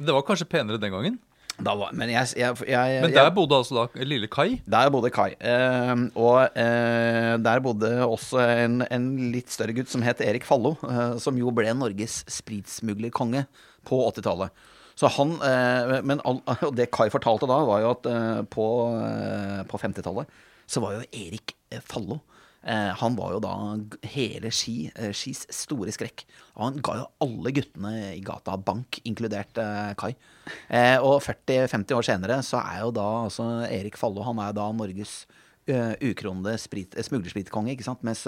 Det var kanskje penere den gangen. Var, men jeg, jeg, jeg, Men der bodde altså da lille Kai. Der bodde Kai. Eh, og eh, der bodde også en, en litt større gutt som het Erik Fallo, eh, som jo ble Norges spritsmuglerkonge på 80-tallet. Så han, eh, men all, <laughs> det Kai fortalte da, var jo at eh, på, eh, på 50-tallet så var jo Erik Fallo Eh, han var jo da hele Ski, eh, Skis store skrekk. Og han ga jo alle guttene i gata bank, inkludert eh, Kai. Eh, og 40-50 år senere så er jo da altså Erik Fallo han er da Norges uh, ukronede eh, smuglerspritkonge. ikke sant? Mens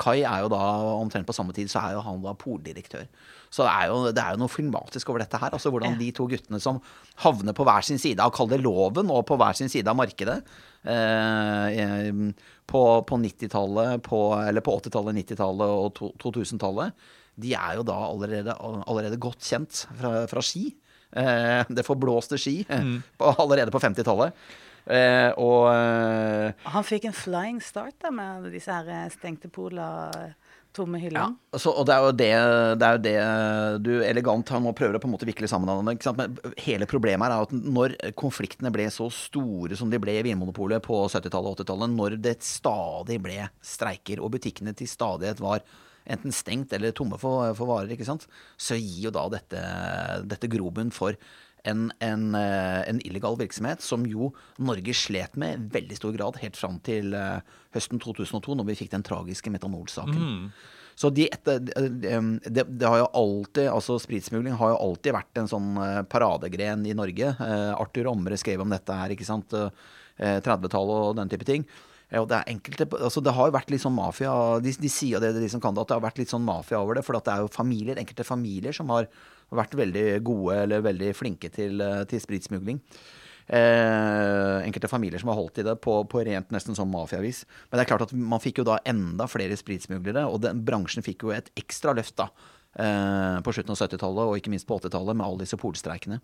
Kai er jo da omtrent på samme tid så er jo han da poldirektør. Så det er jo, det er jo noe filmatisk over dette her. altså Hvordan de to guttene som havner på hver sin side av kall det loven, og på hver sin side av markedet eh, på, på 90-tallet, eller på 80-tallet, 90-tallet og 2000-tallet, de er jo da allerede, allerede godt kjent fra, fra ski. Eh, det forblåste ski mm. på, allerede på 50-tallet. Eh, og eh, Han fikk en flying start da, med disse her eh, stengte pola, tomme Ja, hyllene. så, og det er, jo det, det er jo det du elegant nå prøver å på en måte vikle sammen. Men hele problemet er at når konfliktene ble så store som de ble i Vinmonopolet på 70-tallet og 80-tallet, når det stadig ble streiker og butikkene til stadighet var enten stengt eller tomme for, for varer, så gir jo da dette, dette grobunn for en, en, eh, en illegal virksomhet som jo Norge slet med i veldig stor grad helt fram til eh, høsten 2002, når vi fikk den tragiske metanolsaken. Så de etter, det, det, det har jo alltid, altså Spritsmugling har jo alltid vært en sånn eh, paradegren i Norge. Eh, Arthur Omre skrev om dette her, ikke sant. Eh, 30-tallet og den type ting. Ja, og det, er enkelte, altså det har jo vært litt sånn mafia De, de sier det, de som kan det, at det har vært litt sånn mafia over det. For at det er jo familier, enkelte familier som har vært veldig gode eller veldig flinke til, eh, til spritsmugling. Eh, enkelte familier som har holdt i det på, på rent nesten sånn mafiavis. Men det er klart at man fikk jo da enda flere spritsmuglere, og den bransjen fikk jo et ekstra løft da. Eh, på slutten av 70-tallet og ikke minst på 80-tallet med alle disse polstreikene.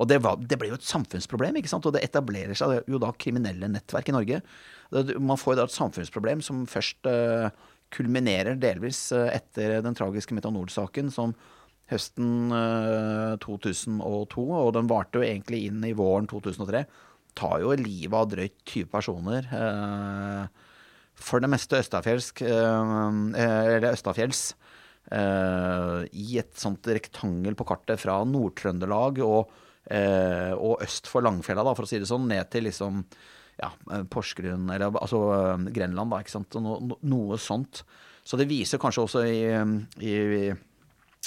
Og det, var, det ble jo et samfunnsproblem, ikke sant? og det etablerer seg jo da kriminelle nettverk i Norge. Det- Man får jo da et samfunnsproblem som først eh, kulminerer delvis eh, etter den tragiske metanolsaken, som høsten eh, 2002, og den varte jo egentlig inn i våren 2003, tar jo livet av drøyt 20 personer. eh, for det meste østafjelsk, eh, eh, eller østafjells, eh, i et sånt rektangel på kartet fra Nord-Trøndelag og, eh, og øst for Langfjella, da, for å si det sånn, ned til liksom ja, eh, Porsgrunn, eller altså eh, Grenland, da, ikke sant. No, noe sånt. Så det viser kanskje også i, i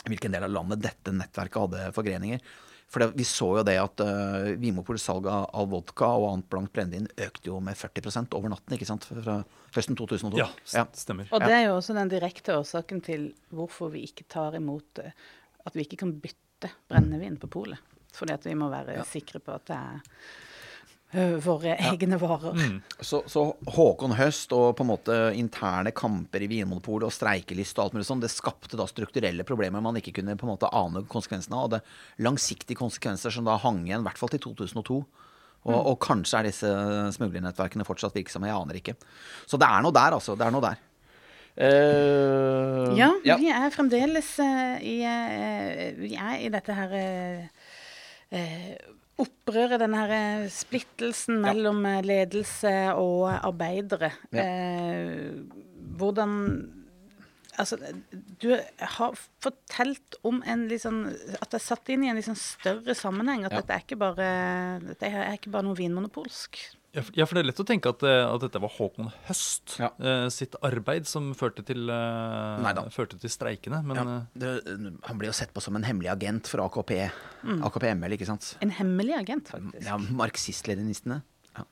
hvilken del av landet dette nettverket hadde forgreninger. For det, vi så jo det at uh, Vinmonopolets salg av, vodka og annet blankt brennevin økte jo med 40% over natten, ikke sant, fra høsten 2002. Ja, ja. stemmer. Og det er jo også den direkte årsaken til hvorfor vi ikke tar imot uh, At vi ikke kan bytte brennevin på polet. Fordi at vi må være sikre på at det er ø, våre egne varer. Mm. Så, så Håkon Høst og på en måte interne kamper i Vinmonopolet og streikelyst og alt mulig sånn, det skapte da strukturelle problemer man ikke kunne på en måte ane konsekvensene av. Og det langsiktige konsekvenser som da hang igjen, i hvert fall til 2002. Og, og kanskje er disse smuglernettverkene fortsatt virksomme, jeg aner ikke. Så det er noe der, altså. Det er noe der. Uh, Ja, vi er fremdeles uh, i uh, Vi er i dette her eh, eh, opprøret, denne her eh, splittelsen mellom eh, ledelse og arbeidere. Ja. Eh, hvordan Altså, du har fortalt om en litt sånn At det er satt inn i en litt sånn større sammenheng. At Ja. dette er ikke bare Dette er ikke bare noe vinmonopolsk. Ja, for- det er lett å tenke at, eh, at dette var Håkon Høst Ja. eh, sitt arbeid som førte til, eh, førte til streikene. Men Ja, det, han ble jo sett på som en hemmelig agent for AKP, AKP-ML, ikke sant? En hemmelig agent, faktisk. Ja, Marxist-leninistene. Ja.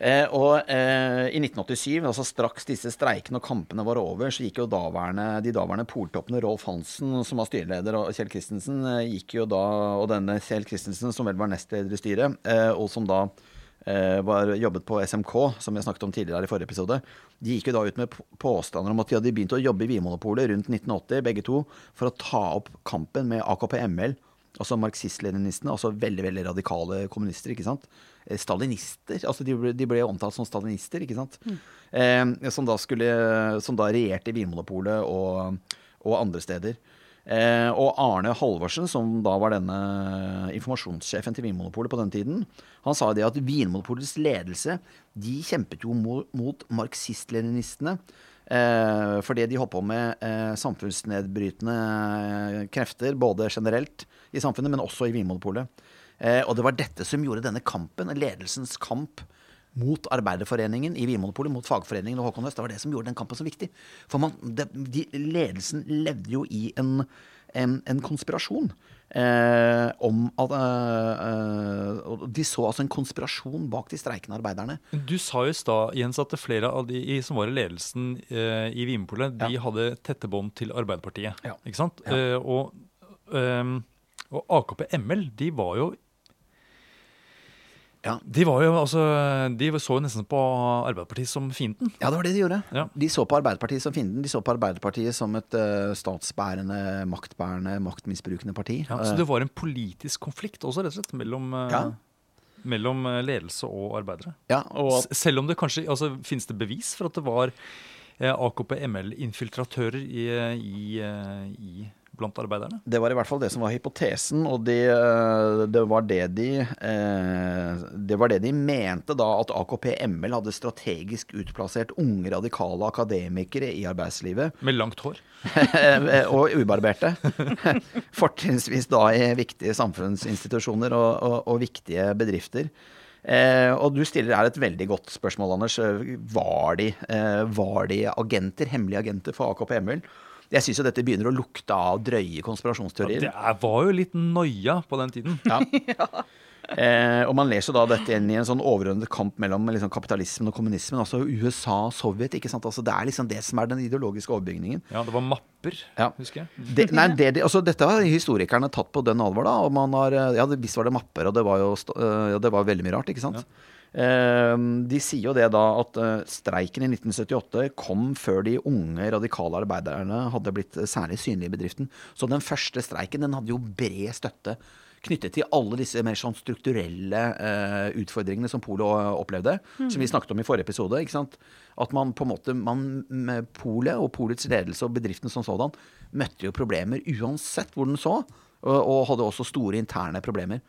Eh, og eh, i 1987, altså straks disse streikene og kampene var over, så gikk jo daværende, de daværende poltoppene, Rolf Hansen som var styreleder, og Kjell Christensen, gikk jo da, og denne Kjell Christensen som vel var nestleder i styret, eh, og som da var jobbet på SMK, som jeg snakket om tidligere i forrige episode, de gikk jo da ut med påstander om at de hadde begynt å jobbe i Vinmonopolet rundt 1980, begge to, for å ta opp kampen med AKP-ML, altså marxist-leninistene, altså veldig veldig radikale kommunister, ikke sant. Eh, Stalinister. altså De ble, de ble omtalt som stalinister, ikke sant. Eh, som da skulle, som da regjerte i Vinmonopolet og, og andre steder. Eh, og Arne Halvorsen, som da var denne informasjonssjefen til Vinmonopolet på den tiden, han sa det at Vinmonopolets ledelse de kjempet jo mot, marxist-leninistene. Eh, fordi de holdt på med eh, samfunnsnedbrytende krefter, både generelt i samfunnet, men også i Vinmonopolet. Og det var dette som gjorde denne kampen, ledelsens kamp mot Arbeiderforeningen i Vinmonopolet, mot fagforeningen og Håkon Høst. Det var det som gjorde den kampen så viktig. For man, det, de, ledelsen levde jo i en, en, en konspirasjon. Eh, om at eh, eh, De så altså en konspirasjon bak de streikende arbeiderne. Du sa jo i stad, Jens, at flere av de som var i ledelsen eh, i Vinmonopolet, de Ja. hadde tette bånd til Arbeiderpartiet. Ja. Ikke sant? Ja. Eh, og, ehm, og AKP ML, de var jo Ja. De var jo, altså, de så jo nesten på Arbeiderpartiet som fienden. Ja, det var det de gjorde. Ja. De så på Arbeiderpartiet som fienden. De så på Arbeiderpartiet som et uh, statsbærende, maktbærende, maktmisbrukende parti. Ja, så det var en politisk konflikt også, rett og slett, mellom, uh, mellom eh, ledelse og arbeidere. ja, og Selv om det kanskje altså, Finnes det bevis for at det var uh, AKP-ML-infiltratører i, eh, i, eh, i, blant arbeiderne? Det var i hvert fall det som var hypotesen, og det, eh, det, var det, de, eh, det var det de mente da, at AKP-ML hadde strategisk utplassert unge radikale akademikere i arbeidslivet, Med langt hår. <laughs> og ubarberte. <laughs> Fortrinnsvis da i viktige samfunnsinstitusjoner og, og, og viktige bedrifter. Eh, og du stiller her et veldig godt spørsmål, Anders. Var de, eh, var de agenter, hemmelige agenter for AKP-ML? Jeg syns jo dette begynner å lukte av drøye konspirasjonsteorier. Det er, var jo litt noia på den tiden. Ja. <laughs> Eh, og man leser da dette inn i en sånn overordnet kamp mellom liksom, kapitalismen og kommunismen. Altså USA og Sovjet. ikke sant? Altså, det er liksom det som er den ideologiske overbygningen. Ja, Det var mapper, Ja. husker jeg. Det, nei, det, de- altså, dette har historikerne tatt på den alvor. da, og man har, eh, ja, Visst var det mapper, og det var jo eh, ja, det var veldig mye rart. ikke sant? Eh, de sier jo det da at eh, streiken i 1978 kom før de unge radikale arbeiderne hadde blitt eh, særlig synlige i bedriften. Så den første streiken den hadde jo bred støtte knyttet til alle disse mer sånn strukturelle eh, utfordringene som Polet opplevde. opplevde, som vi snakket om i forrige episode. ikke sant? At man på en måte, man med Polet og Polets ledelse og bedriften som sådan møtte jo problemer uansett hvor den så, og, og hadde også store interne problemer.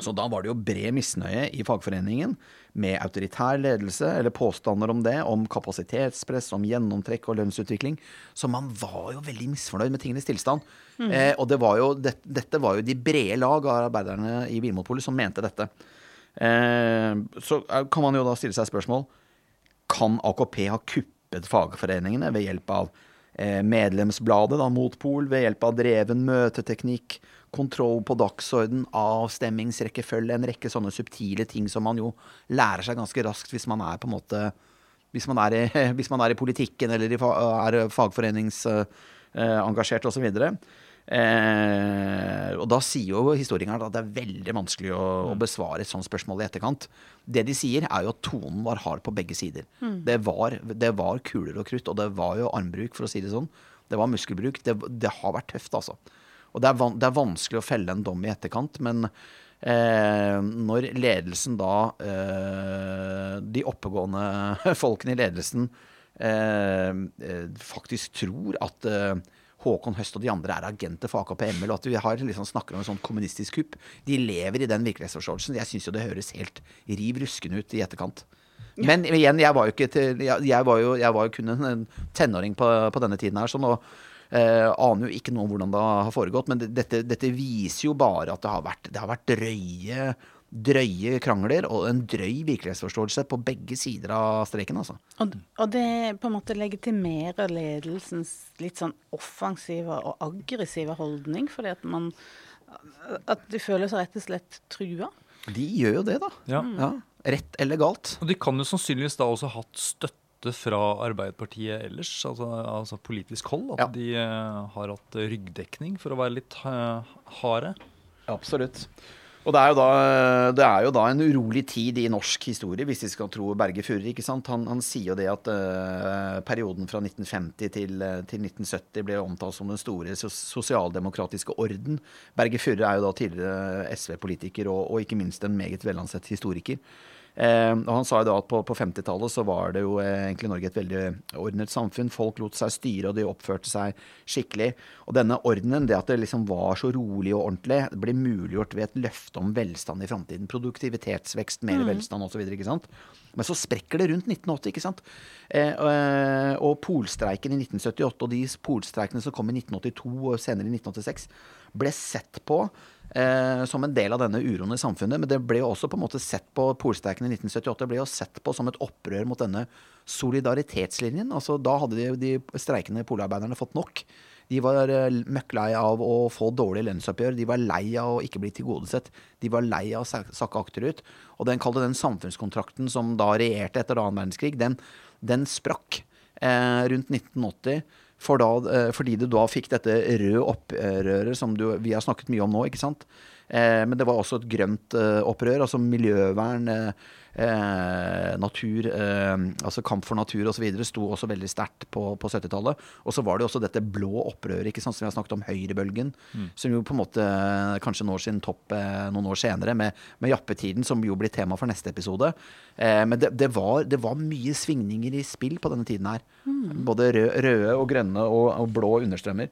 Så da var det jo bred misnøye i fagforeningen med autoritær ledelse, eller påstander om det, om kapasitetspress, om gjennomtrekk og lønnsutvikling. Så man var jo veldig misfornøyd med tingenes tilstand. Eh, og det var jo, det, dette var jo de brede lag av arbeiderne i Vinmonopolet som mente dette. Eh, så eh, kan man jo da stille seg spørsmål kan AKP ha kuppet fagforeningene ved hjelp av eh, medlemsbladet da, Motpol, ved hjelp av dreven møteteknikk, kontroll på dagsorden, avstemmingsrekkefølge, en rekke sånne subtile ting som man jo lærer seg ganske raskt hvis man er på en måte hvis man er i, <laughs> hvis man er i politikken eller i, er fagforeningsengasjert osv. Eh, og da sier jo historikeren at det er veldig vanskelig å, å besvare et sånt spørsmål i etterkant. Det de sier, er jo at tonen var hard på begge sider. Det, var, det var kuler og krutt, og det var jo armbruk, for å si det sånn. Det var muskelbruk. Det, det har vært tøft, altså. Og det er, van, det er vanskelig å felle en dom i etterkant, men eh, når ledelsen da eh, De oppegående <laughs> folkene i ledelsen eh, eh, faktisk tror at eh, Håkon Høst og de andre er agenter for AKP-ML, og at vi har liksom snakker om en sånn kommunistisk kupp. De lever i den virkelighetsforståelsen. Jeg syns jo det høres helt riv ruskende ut i etterkant. Men igjen, jeg var jo ikke til Jeg, jeg, var, jo, jeg var jo kun en, en tenåring på, på denne tiden her, så nå eh, aner jo ikke noe om hvordan det har foregått. Men dette, dette viser jo bare at det har vært, det har vært drøye drøye krangler og en drøy virkelighetsforståelse på begge sider av streken. altså. Og, og det på en måte legitimerer ledelsens litt sånn offensive og aggressive holdning, fordi at man At de føler seg rett og slett trua. De gjør jo det, da. Ja. Ja, Rett eller galt. Og de kan jo sannsynligvis da også ha hatt støtte fra Arbeiderpartiet ellers, altså, altså politisk hold. At Ja. de eh, har hatt ryggdekning for å være litt eh, harde. Absolutt. Og det er, jo da, det er jo da en urolig tid i norsk historie, hvis vi skal tro Berge Furre. Han, han sier jo det at uh, perioden fra 1950 til, eh, til 1970 ble omtalt som den store sosialdemokratiske orden. Berge Furre er jo da tidligere SV-politiker og, og ikke minst en meget velansett historiker. Eh, og Han sa jo da at på, på 50-tallet så var det jo eh, egentlig Norge et veldig ordnet samfunn. Folk lot seg styre, og de oppførte seg skikkelig. Og denne ordenen, det at det liksom var så rolig og ordentlig, det ble muliggjort ved et løfte om velstand i framtiden. Produktivitetsvekst, mer velstand osv. Men så sprekker det rundt 1980, ikke sant. Eh, og, og polstreiken i 1978 og de polstreikene som kom i 1982 og senere i 1986, ble sett på eh, som en del av denne uroen i samfunnet. Men det ble jo også på en måte sett på Polstreiken i 1978 ble jo sett på som et opprør mot denne solidaritetslinjen. Altså Da hadde de, de streikende polarbeiderne fått nok. De var eh, møkk lei av å få dårlige lønnsoppgjør. De var lei av å ikke bli tilgodesett. De var lei av å sakke akterut. Og den kalte den samfunnskontrakten som da regjerte etter annen verdenskrig, den, den sprakk eh, rundt 1980. For da, eh, fordi du da fikk dette røde opprøret som du, vi har snakket mye om nå. ikke sant? Eh, men det var også et grønt eh, opprør, altså miljøvern, eh, natur, eh, altså kamp for natur osv. sto også veldig sterkt på, på 70-tallet. Og så var det også dette blå opprøret ikke sant, som vi har snakket om, høyrebølgen. Mm. Som jo på en måte kanskje når sin topp eh, noen år senere, med, med, jappetiden, som jo blir tema for neste episode. Eh, men det, det, var, det, var, mye svingninger i spill på denne tiden her. Mm. Både røde, røde og grønne og, og blå understrømmer.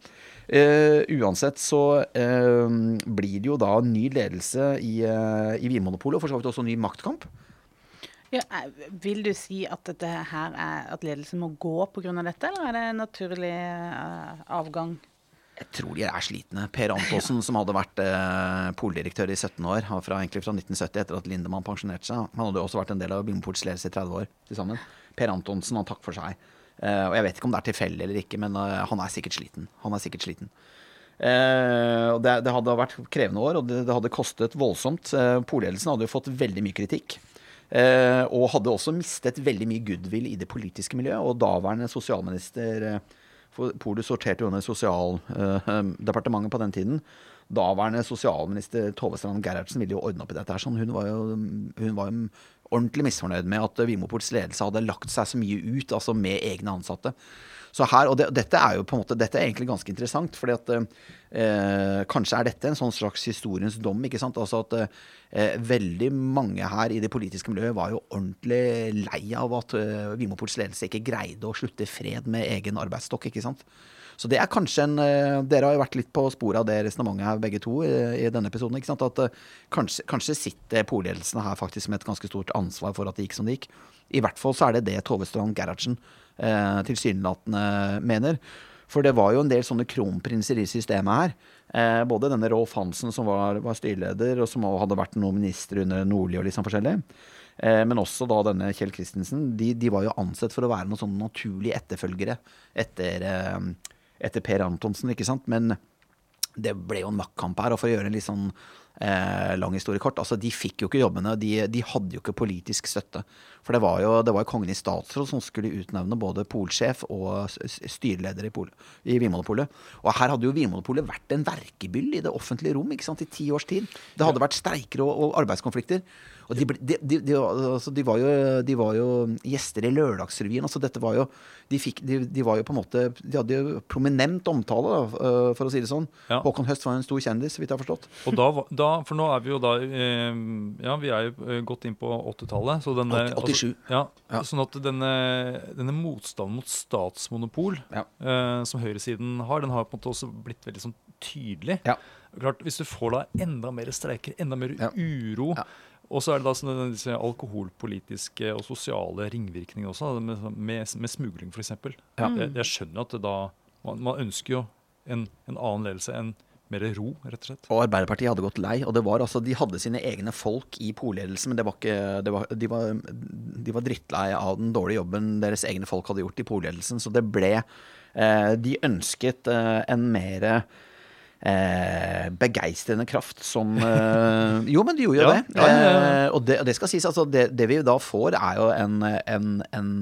Uh, uansett så uh, blir det jo da ny ledelse i, uh, i Vinmonopolet, og for så vidt også ny maktkamp. Ja, vil du si at er at ledelsen må gå pga. dette, eller er det en naturlig avgang? Jeg tror de er slitne. Per Antonsen, som hadde vært eh, poldirektør i 17 år, fra, egentlig fra 1970 etter at Lindemann pensjonerte seg, han hadde også vært en del av Blindports ledelse i 30 år til sammen. Per Antonsen, han takk for seg. Uh, og jeg vet ikke om det er tilfeldig eller ikke, men uh, han er sikkert sliten. Han er sikkert sliten. Eh, det, det, hadde vært krevende år, og det, det hadde kostet voldsomt. Eh, Polledelsen hadde jo fått veldig mye kritikk. Og hadde også mistet veldig mye goodwill i det politiske miljøet. Og daværende sosialminister for Polet sorterte jo under Sosialdepartementet på den tiden. Daværende sosialminister Tove Strand Gerhardsen ville jo ordne opp i dette. her, sånn. Hun var jo, hun var jo ordentlig misfornøyd med at Vimoports ledelse hadde lagt seg så mye ut, altså med egne ansatte. Så her, og det, dette er jo på en måte, dette er egentlig ganske interessant. fordi at eh, Kanskje er dette en sånn slags historiens dom. ikke sant, altså at eh, Veldig mange her i det politiske miljøet var jo ordentlig lei av at eh, Vimoports ledelse ikke greide å slutte fred med egen arbeidsstokk. ikke sant, så det er kanskje en eh, Dere har jo vært litt på sporet av det resonnementet her begge to i, i, denne episoden. ikke sant? At uh, kanskje, kanskje, sitter polledelsen her faktisk med et ganske stort ansvar for at det gikk som det gikk. I hvert fall så er det det Tove Strand Gerhardsen uh, tilsynelatende mener. For det var jo en del sånne kronprinser i systemet her. Eh, både denne Rolf Hansen, som var, var, styreleder, og som hadde vært noen minister under Nordli og litt sånn forskjellig. Eh, men også da denne Kjell Christensen. De, de, var jo ansett for å være noen sånne naturlige etterfølgere etter eh, etter Per Antonsen, ikke sant. Men det ble jo en maktkamp her. Og for å gjøre en litt sånn eh, lang historie kort, altså de fikk jo ikke jobbene. De, de hadde jo ikke politisk støtte. For det var jo, det var jo kongen i statsråd som skulle utnevne både polsjef og styreleder i, Pol, i Vinmonopolet. Og her hadde jo Vinmonopolet vært en verkebyll i det offentlige rom ikke sant, i ti års tid. Det hadde vært streiker og, og arbeidskonflikter. Og de, de, de, altså de, var jo, de, var jo, gjester i Lørdagsrevyen. Altså dette var jo de, fikk, de, var jo på en måte De hadde jo prominent omtale, da, øh, for å si det sånn. Ja. Håkon Høst var en stor kjendis, så vidt jeg har forstått. Og da, da, For nå er vi jo da eh, Ja, vi er jo godt gått inn på 80-tallet. Så denne, 87. Altså, ja, ja, Sånn at denne, denne motstanden mot statsmonopol ja. eh, som høyresiden har, den har på en måte også blitt veldig sånn tydelig. Ja. Klart, Hvis du får da enda mer streiker, enda mer uro og så er det da sånne, disse alkoholpolitiske og sosiale ringvirkninger også, med, med, med smugling f.eks. Ja. Jeg, jeg, skjønner at det da man, man ønsker jo en, en, annen ledelse enn mer ro, rett og slett. Og Arbeiderpartiet hadde gått lei. og det var altså, De hadde sine egne folk i polledelsen, men det var ikke, det var, de, var, de, var, drittlei av den dårlige jobben deres egne folk hadde gjort i polledelsen. Så det ble eh, De ønsket eh, en mer eh, begeistrende kraft som eh, Jo, men du gjorde jo ja, det. Ja, ja, eh, og det. det. skal sies, altså det, det, vi da får, er jo en, en, en,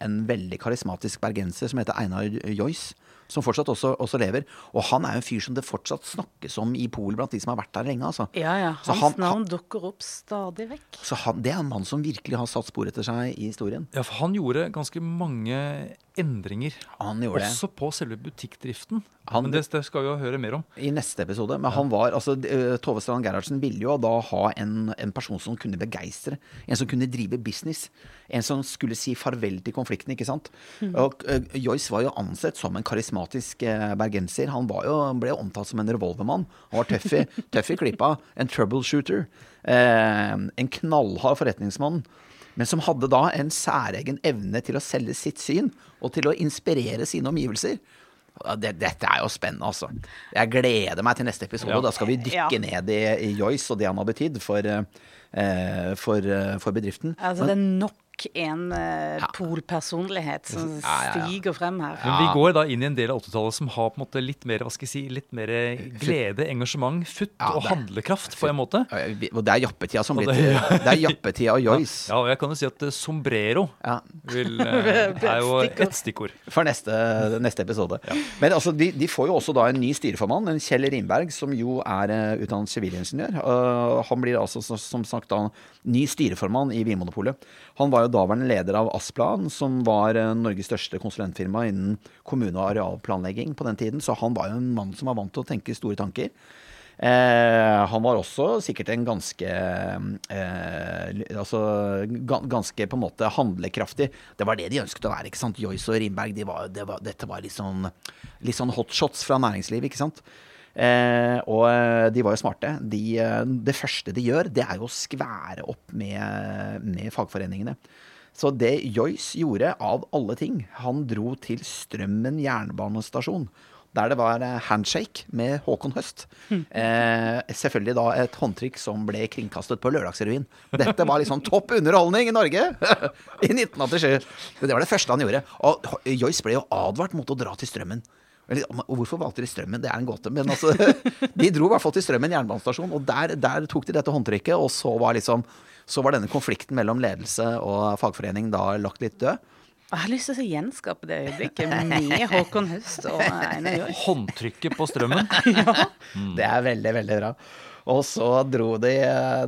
en veldig karismatisk bergenser som heter Einar Joyce som fortsatt også, også, lever. Og han er jo en fyr som det fortsatt snakkes om i Polen blant de som har vært der lenge. Altså. Ja, ja. Hans han, navn han, dukker opp stadig vekk. Så han, Det er en mann som virkelig har satt spor etter seg i historien. Ja, for han gjorde ganske mange endringer. Han gjorde også det. på selve butikkdriften. Han, men det, det, skal vi jo høre mer om. I neste episode. Men ja. han var, altså eh, Tove Strand Gerhardsen ville jo da ha en, en, person som kunne begeistre. En som kunne drive business. En som skulle si farvel til konflikten, ikke sant. Mm. Og uh, Joyce var jo ansett som en karismatisk uh, bergenser. Han jo, ble jo omtalt som en revolvermann. Han var tøff i, <laughs> tøff i klippa. En troubleshooter. Uh, en knallhard forretningsmann men som hadde da en særegen evne til å selge sitt syn, og til å inspirere sine omgivelser. Det, dette er jo spennende, altså. Jeg gleder meg til neste episode. Ja. Da skal vi dykke Ja. ned i, i Joyce og det han har betydd for, eh, for, eh, for bedriften. Altså, det er nok en eh, Ja. polpersonlighet som Ja, ja, ja. stiger frem her. Men vi går da inn i en del av 80-tallet som har på en måte litt mer hva skal jeg si, litt mer glede, engasjement, futt Ja, og det- handlekraft, på en måte. Og det er jappetida som blir det- <laughs> til Det er jappetida og joys. Ja, og jeg kan jo si at eh, sombrero Ja. vil, eh, <laughs> er jo et stikkord. For neste, neste episode. Men altså, de, de får jo også da en ny styreformann, en Kjell Rimberg, som jo er uh, utdannet sivilingeniør. Uh, han blir altså så- som sagt da ny styreformann i Vinmonopolet. Han var jo daværende leder av Asplan, som var uh, Norges største konsulentfirma innen kommune- og arealplanlegging på den tiden. Så han var jo en mann som var vant til å tenke store tanker. Eh, han var også sikkert en ganske eh, Altså ganske på en måte handlekraftig. Det var det de ønsket å være. ikke sant? Joyce og Rimberg, de var, det var, dette var litt sånn, litt sånn hotshots fra næringslivet, ikke sant. Eh, og eh, de var jo smarte. De, eh, det første de gjør, det er jo å skvære opp med, med fagforeningene. Så det Joyce gjorde, av alle ting Han dro til Strømmen jernbanestasjon. Der det var eh, handshake med Håkon Høst. Eh, selvfølgelig da et håndtrykk som ble kringkastet på Lørdagsrevyen. Dette var liksom topp underholdning i Norge <laughs> i 1987. Det var det første han gjorde. Og Joyce ble jo advart mot å dra til Strømmen. Eller, Og hvorfor valgte de Strømmen? Det er en gåte. Men altså, <laughs> de dro i hvert fall til Strømmen jernbanestasjon, og der, der tok de dette håndtrykket. Og så var liksom så var denne konflikten mellom ledelse og fagforening da lagt litt død. Jeg har lyst til å gjenskape det øyeblikket med Håkon Høst og Einar Joyce. <laughs> Håndtrykket på strømmen. <laughs> Det er veldig, veldig bra. Og så dro de,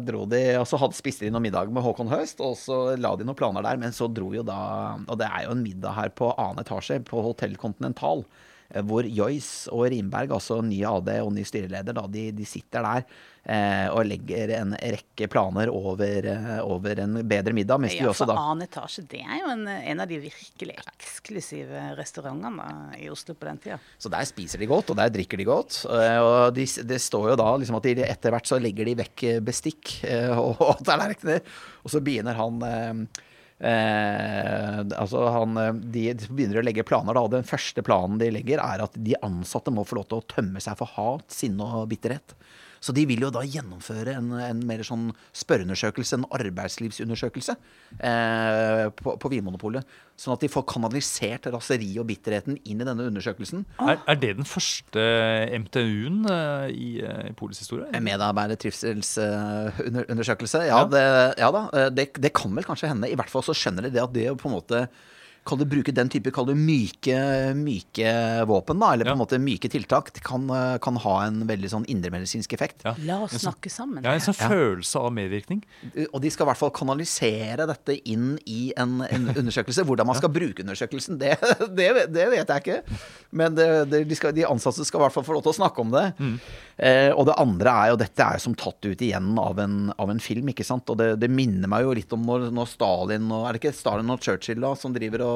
dro de Og så hadde spiste de noen middag med Håkon Høst, og så la de noen planer der. Men så dro jo da Og det er jo en middag her på annen etasje, på Hotell Continental. Eh, Hvor Joyce og Rimberg, altså ny AD og ny styreleder, da, de, de sitter der eh, og legger en rekke planer over, eh, over en bedre middag. Mens Ja, også for annen etasje, det er jo en, en av de virkelig eksklusive restaurantene i Oslo på den tida. Så der spiser de godt, og der drikker de godt. eh, Og de, det står jo da liksom at de etter hvert så legger de vekk bestikk <laughs> og, og tallerkener. Og så begynner han eh, eh, altså han, eh, de begynner å legge planer. da, Den første planen de legger, er at de ansatte må få lov til å tømme seg for hat, sinne og bitterhet. Så de vil jo da gjennomføre en, en mer sånn spørreundersøkelse, en arbeidslivsundersøkelse, eh, på, på Vinmonopolet. Sånn at de får kanalisert raseriet og bitterheten inn i denne undersøkelsen. Er, er det den første MTU-en eh, i, eh, i Polis historie? Medarbeidertrivselsundersøkelse. Ja, Ja. det, ja da, eh, det, det kan vel kanskje hende. I hvert fall så skjønner de det at det på en måte Kall det bruke den type kall det myke, myke våpen, da, eller på en måte myke tiltak, det kan, eh, kan ha en veldig sånn indremedisinsk effekt. Ja. La oss snakke sammen. Ja, En sånn Ja. følelse av medvirkning. Og de skal i hvert fall kanalisere dette inn i en, en <laughs> undersøkelse. Hvordan man skal bruke undersøkelsen, det, <laughs> det, det vet jeg ikke. Men det, det, de, skal, de ansatte skal i hvert fall få lov til å snakke om det. Eh, og det andre er jo Dette er jo som tatt ut igjen av en, av en film, ikke sant. Og det, det minner meg jo litt om når, når Stalin og Er det ikke Stalin og Churchill da som driver og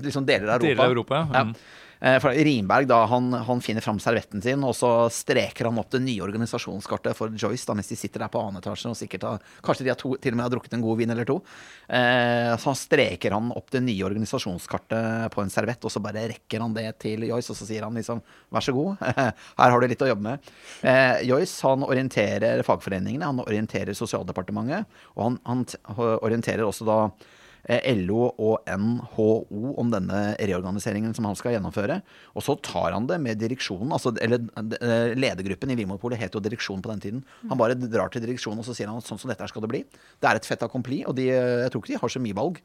liksom deler av Europa? Deler av Europa, ja. Mm. Eh, For Rimberg da, han, han finner fram servetten sin, og så streker han opp det nye organisasjonskartet for Joyce da, mens de sitter der på annen etasje. og sikkert har, Kanskje de har to, til og med har drukket en god vin eller to. Eh, så han streker han opp det nye organisasjonskartet på en servett, og så bare rekker han det til Joyce, og så sier han liksom vær så god, <laughs> her har du litt å jobbe med. Eh, Joyce han orienterer fagforeningene, han orienterer Sosialdepartementet, og han, han orienterer også da eh, LO og NHO om denne reorganiseringen som han skal gjennomføre. Og så tar han det med direksjonen, altså, eller eh, ledergruppen i Vinmonopolet het jo direksjon på den tiden. Han bare drar til direksjonen og så sier han at sånn som dette skal det bli. Det er et fait accompli, og de, eh, jeg tror ikke de har så mye valg.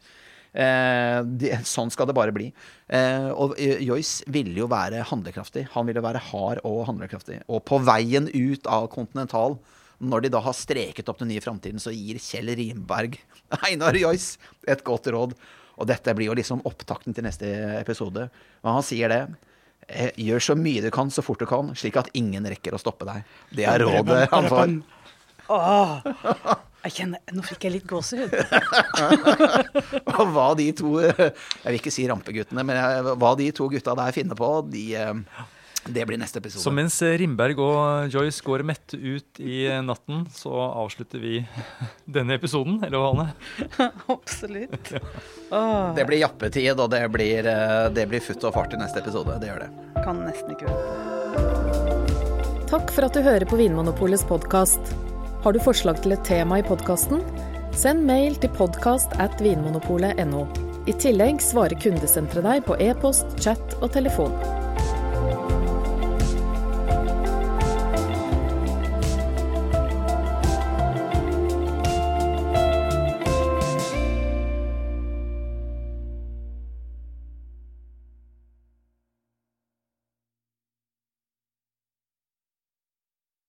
Eh, de, sånn skal det bare bli. Eh, og eh, Joyce ville jo være handlekraftig. Han ville være hard og handlekraftig. Og på veien ut av Continental, når de da har streket opp den nye framtiden, så gir Kjell Rimberg <laughs> Einar Joyce et godt råd. Og dette blir jo liksom opptakten til neste episode. Men han sier det. eh, Gjør så mye du kan så fort du kan, slik at ingen rekker å stoppe deg. Det er rådet han får. Åh, jeg kjenner, nå fikk jeg litt gåsehud. <laughs> Og hva de to Jeg vil ikke si rampeguttene, men hva de to gutta der finner på, de, eh, Det blir neste episode. Så mens Rimberg og Joyce går mette ut i natten, så avslutter vi <laughs> denne episoden, eller hva, Anne? <laughs> Absolutt. ja. Det blir jappetid, og det blir, eh, det blir futt og fart i neste episode. Det gjør det. kan nesten ikke vente. Takk for at du hører på Vinmonopolets podkast. Har du forslag til et tema i podkasten? Send mail til podkast at vinmonopolet.no. I tillegg svarer kundesenteret deg på e-post, chat og telefon.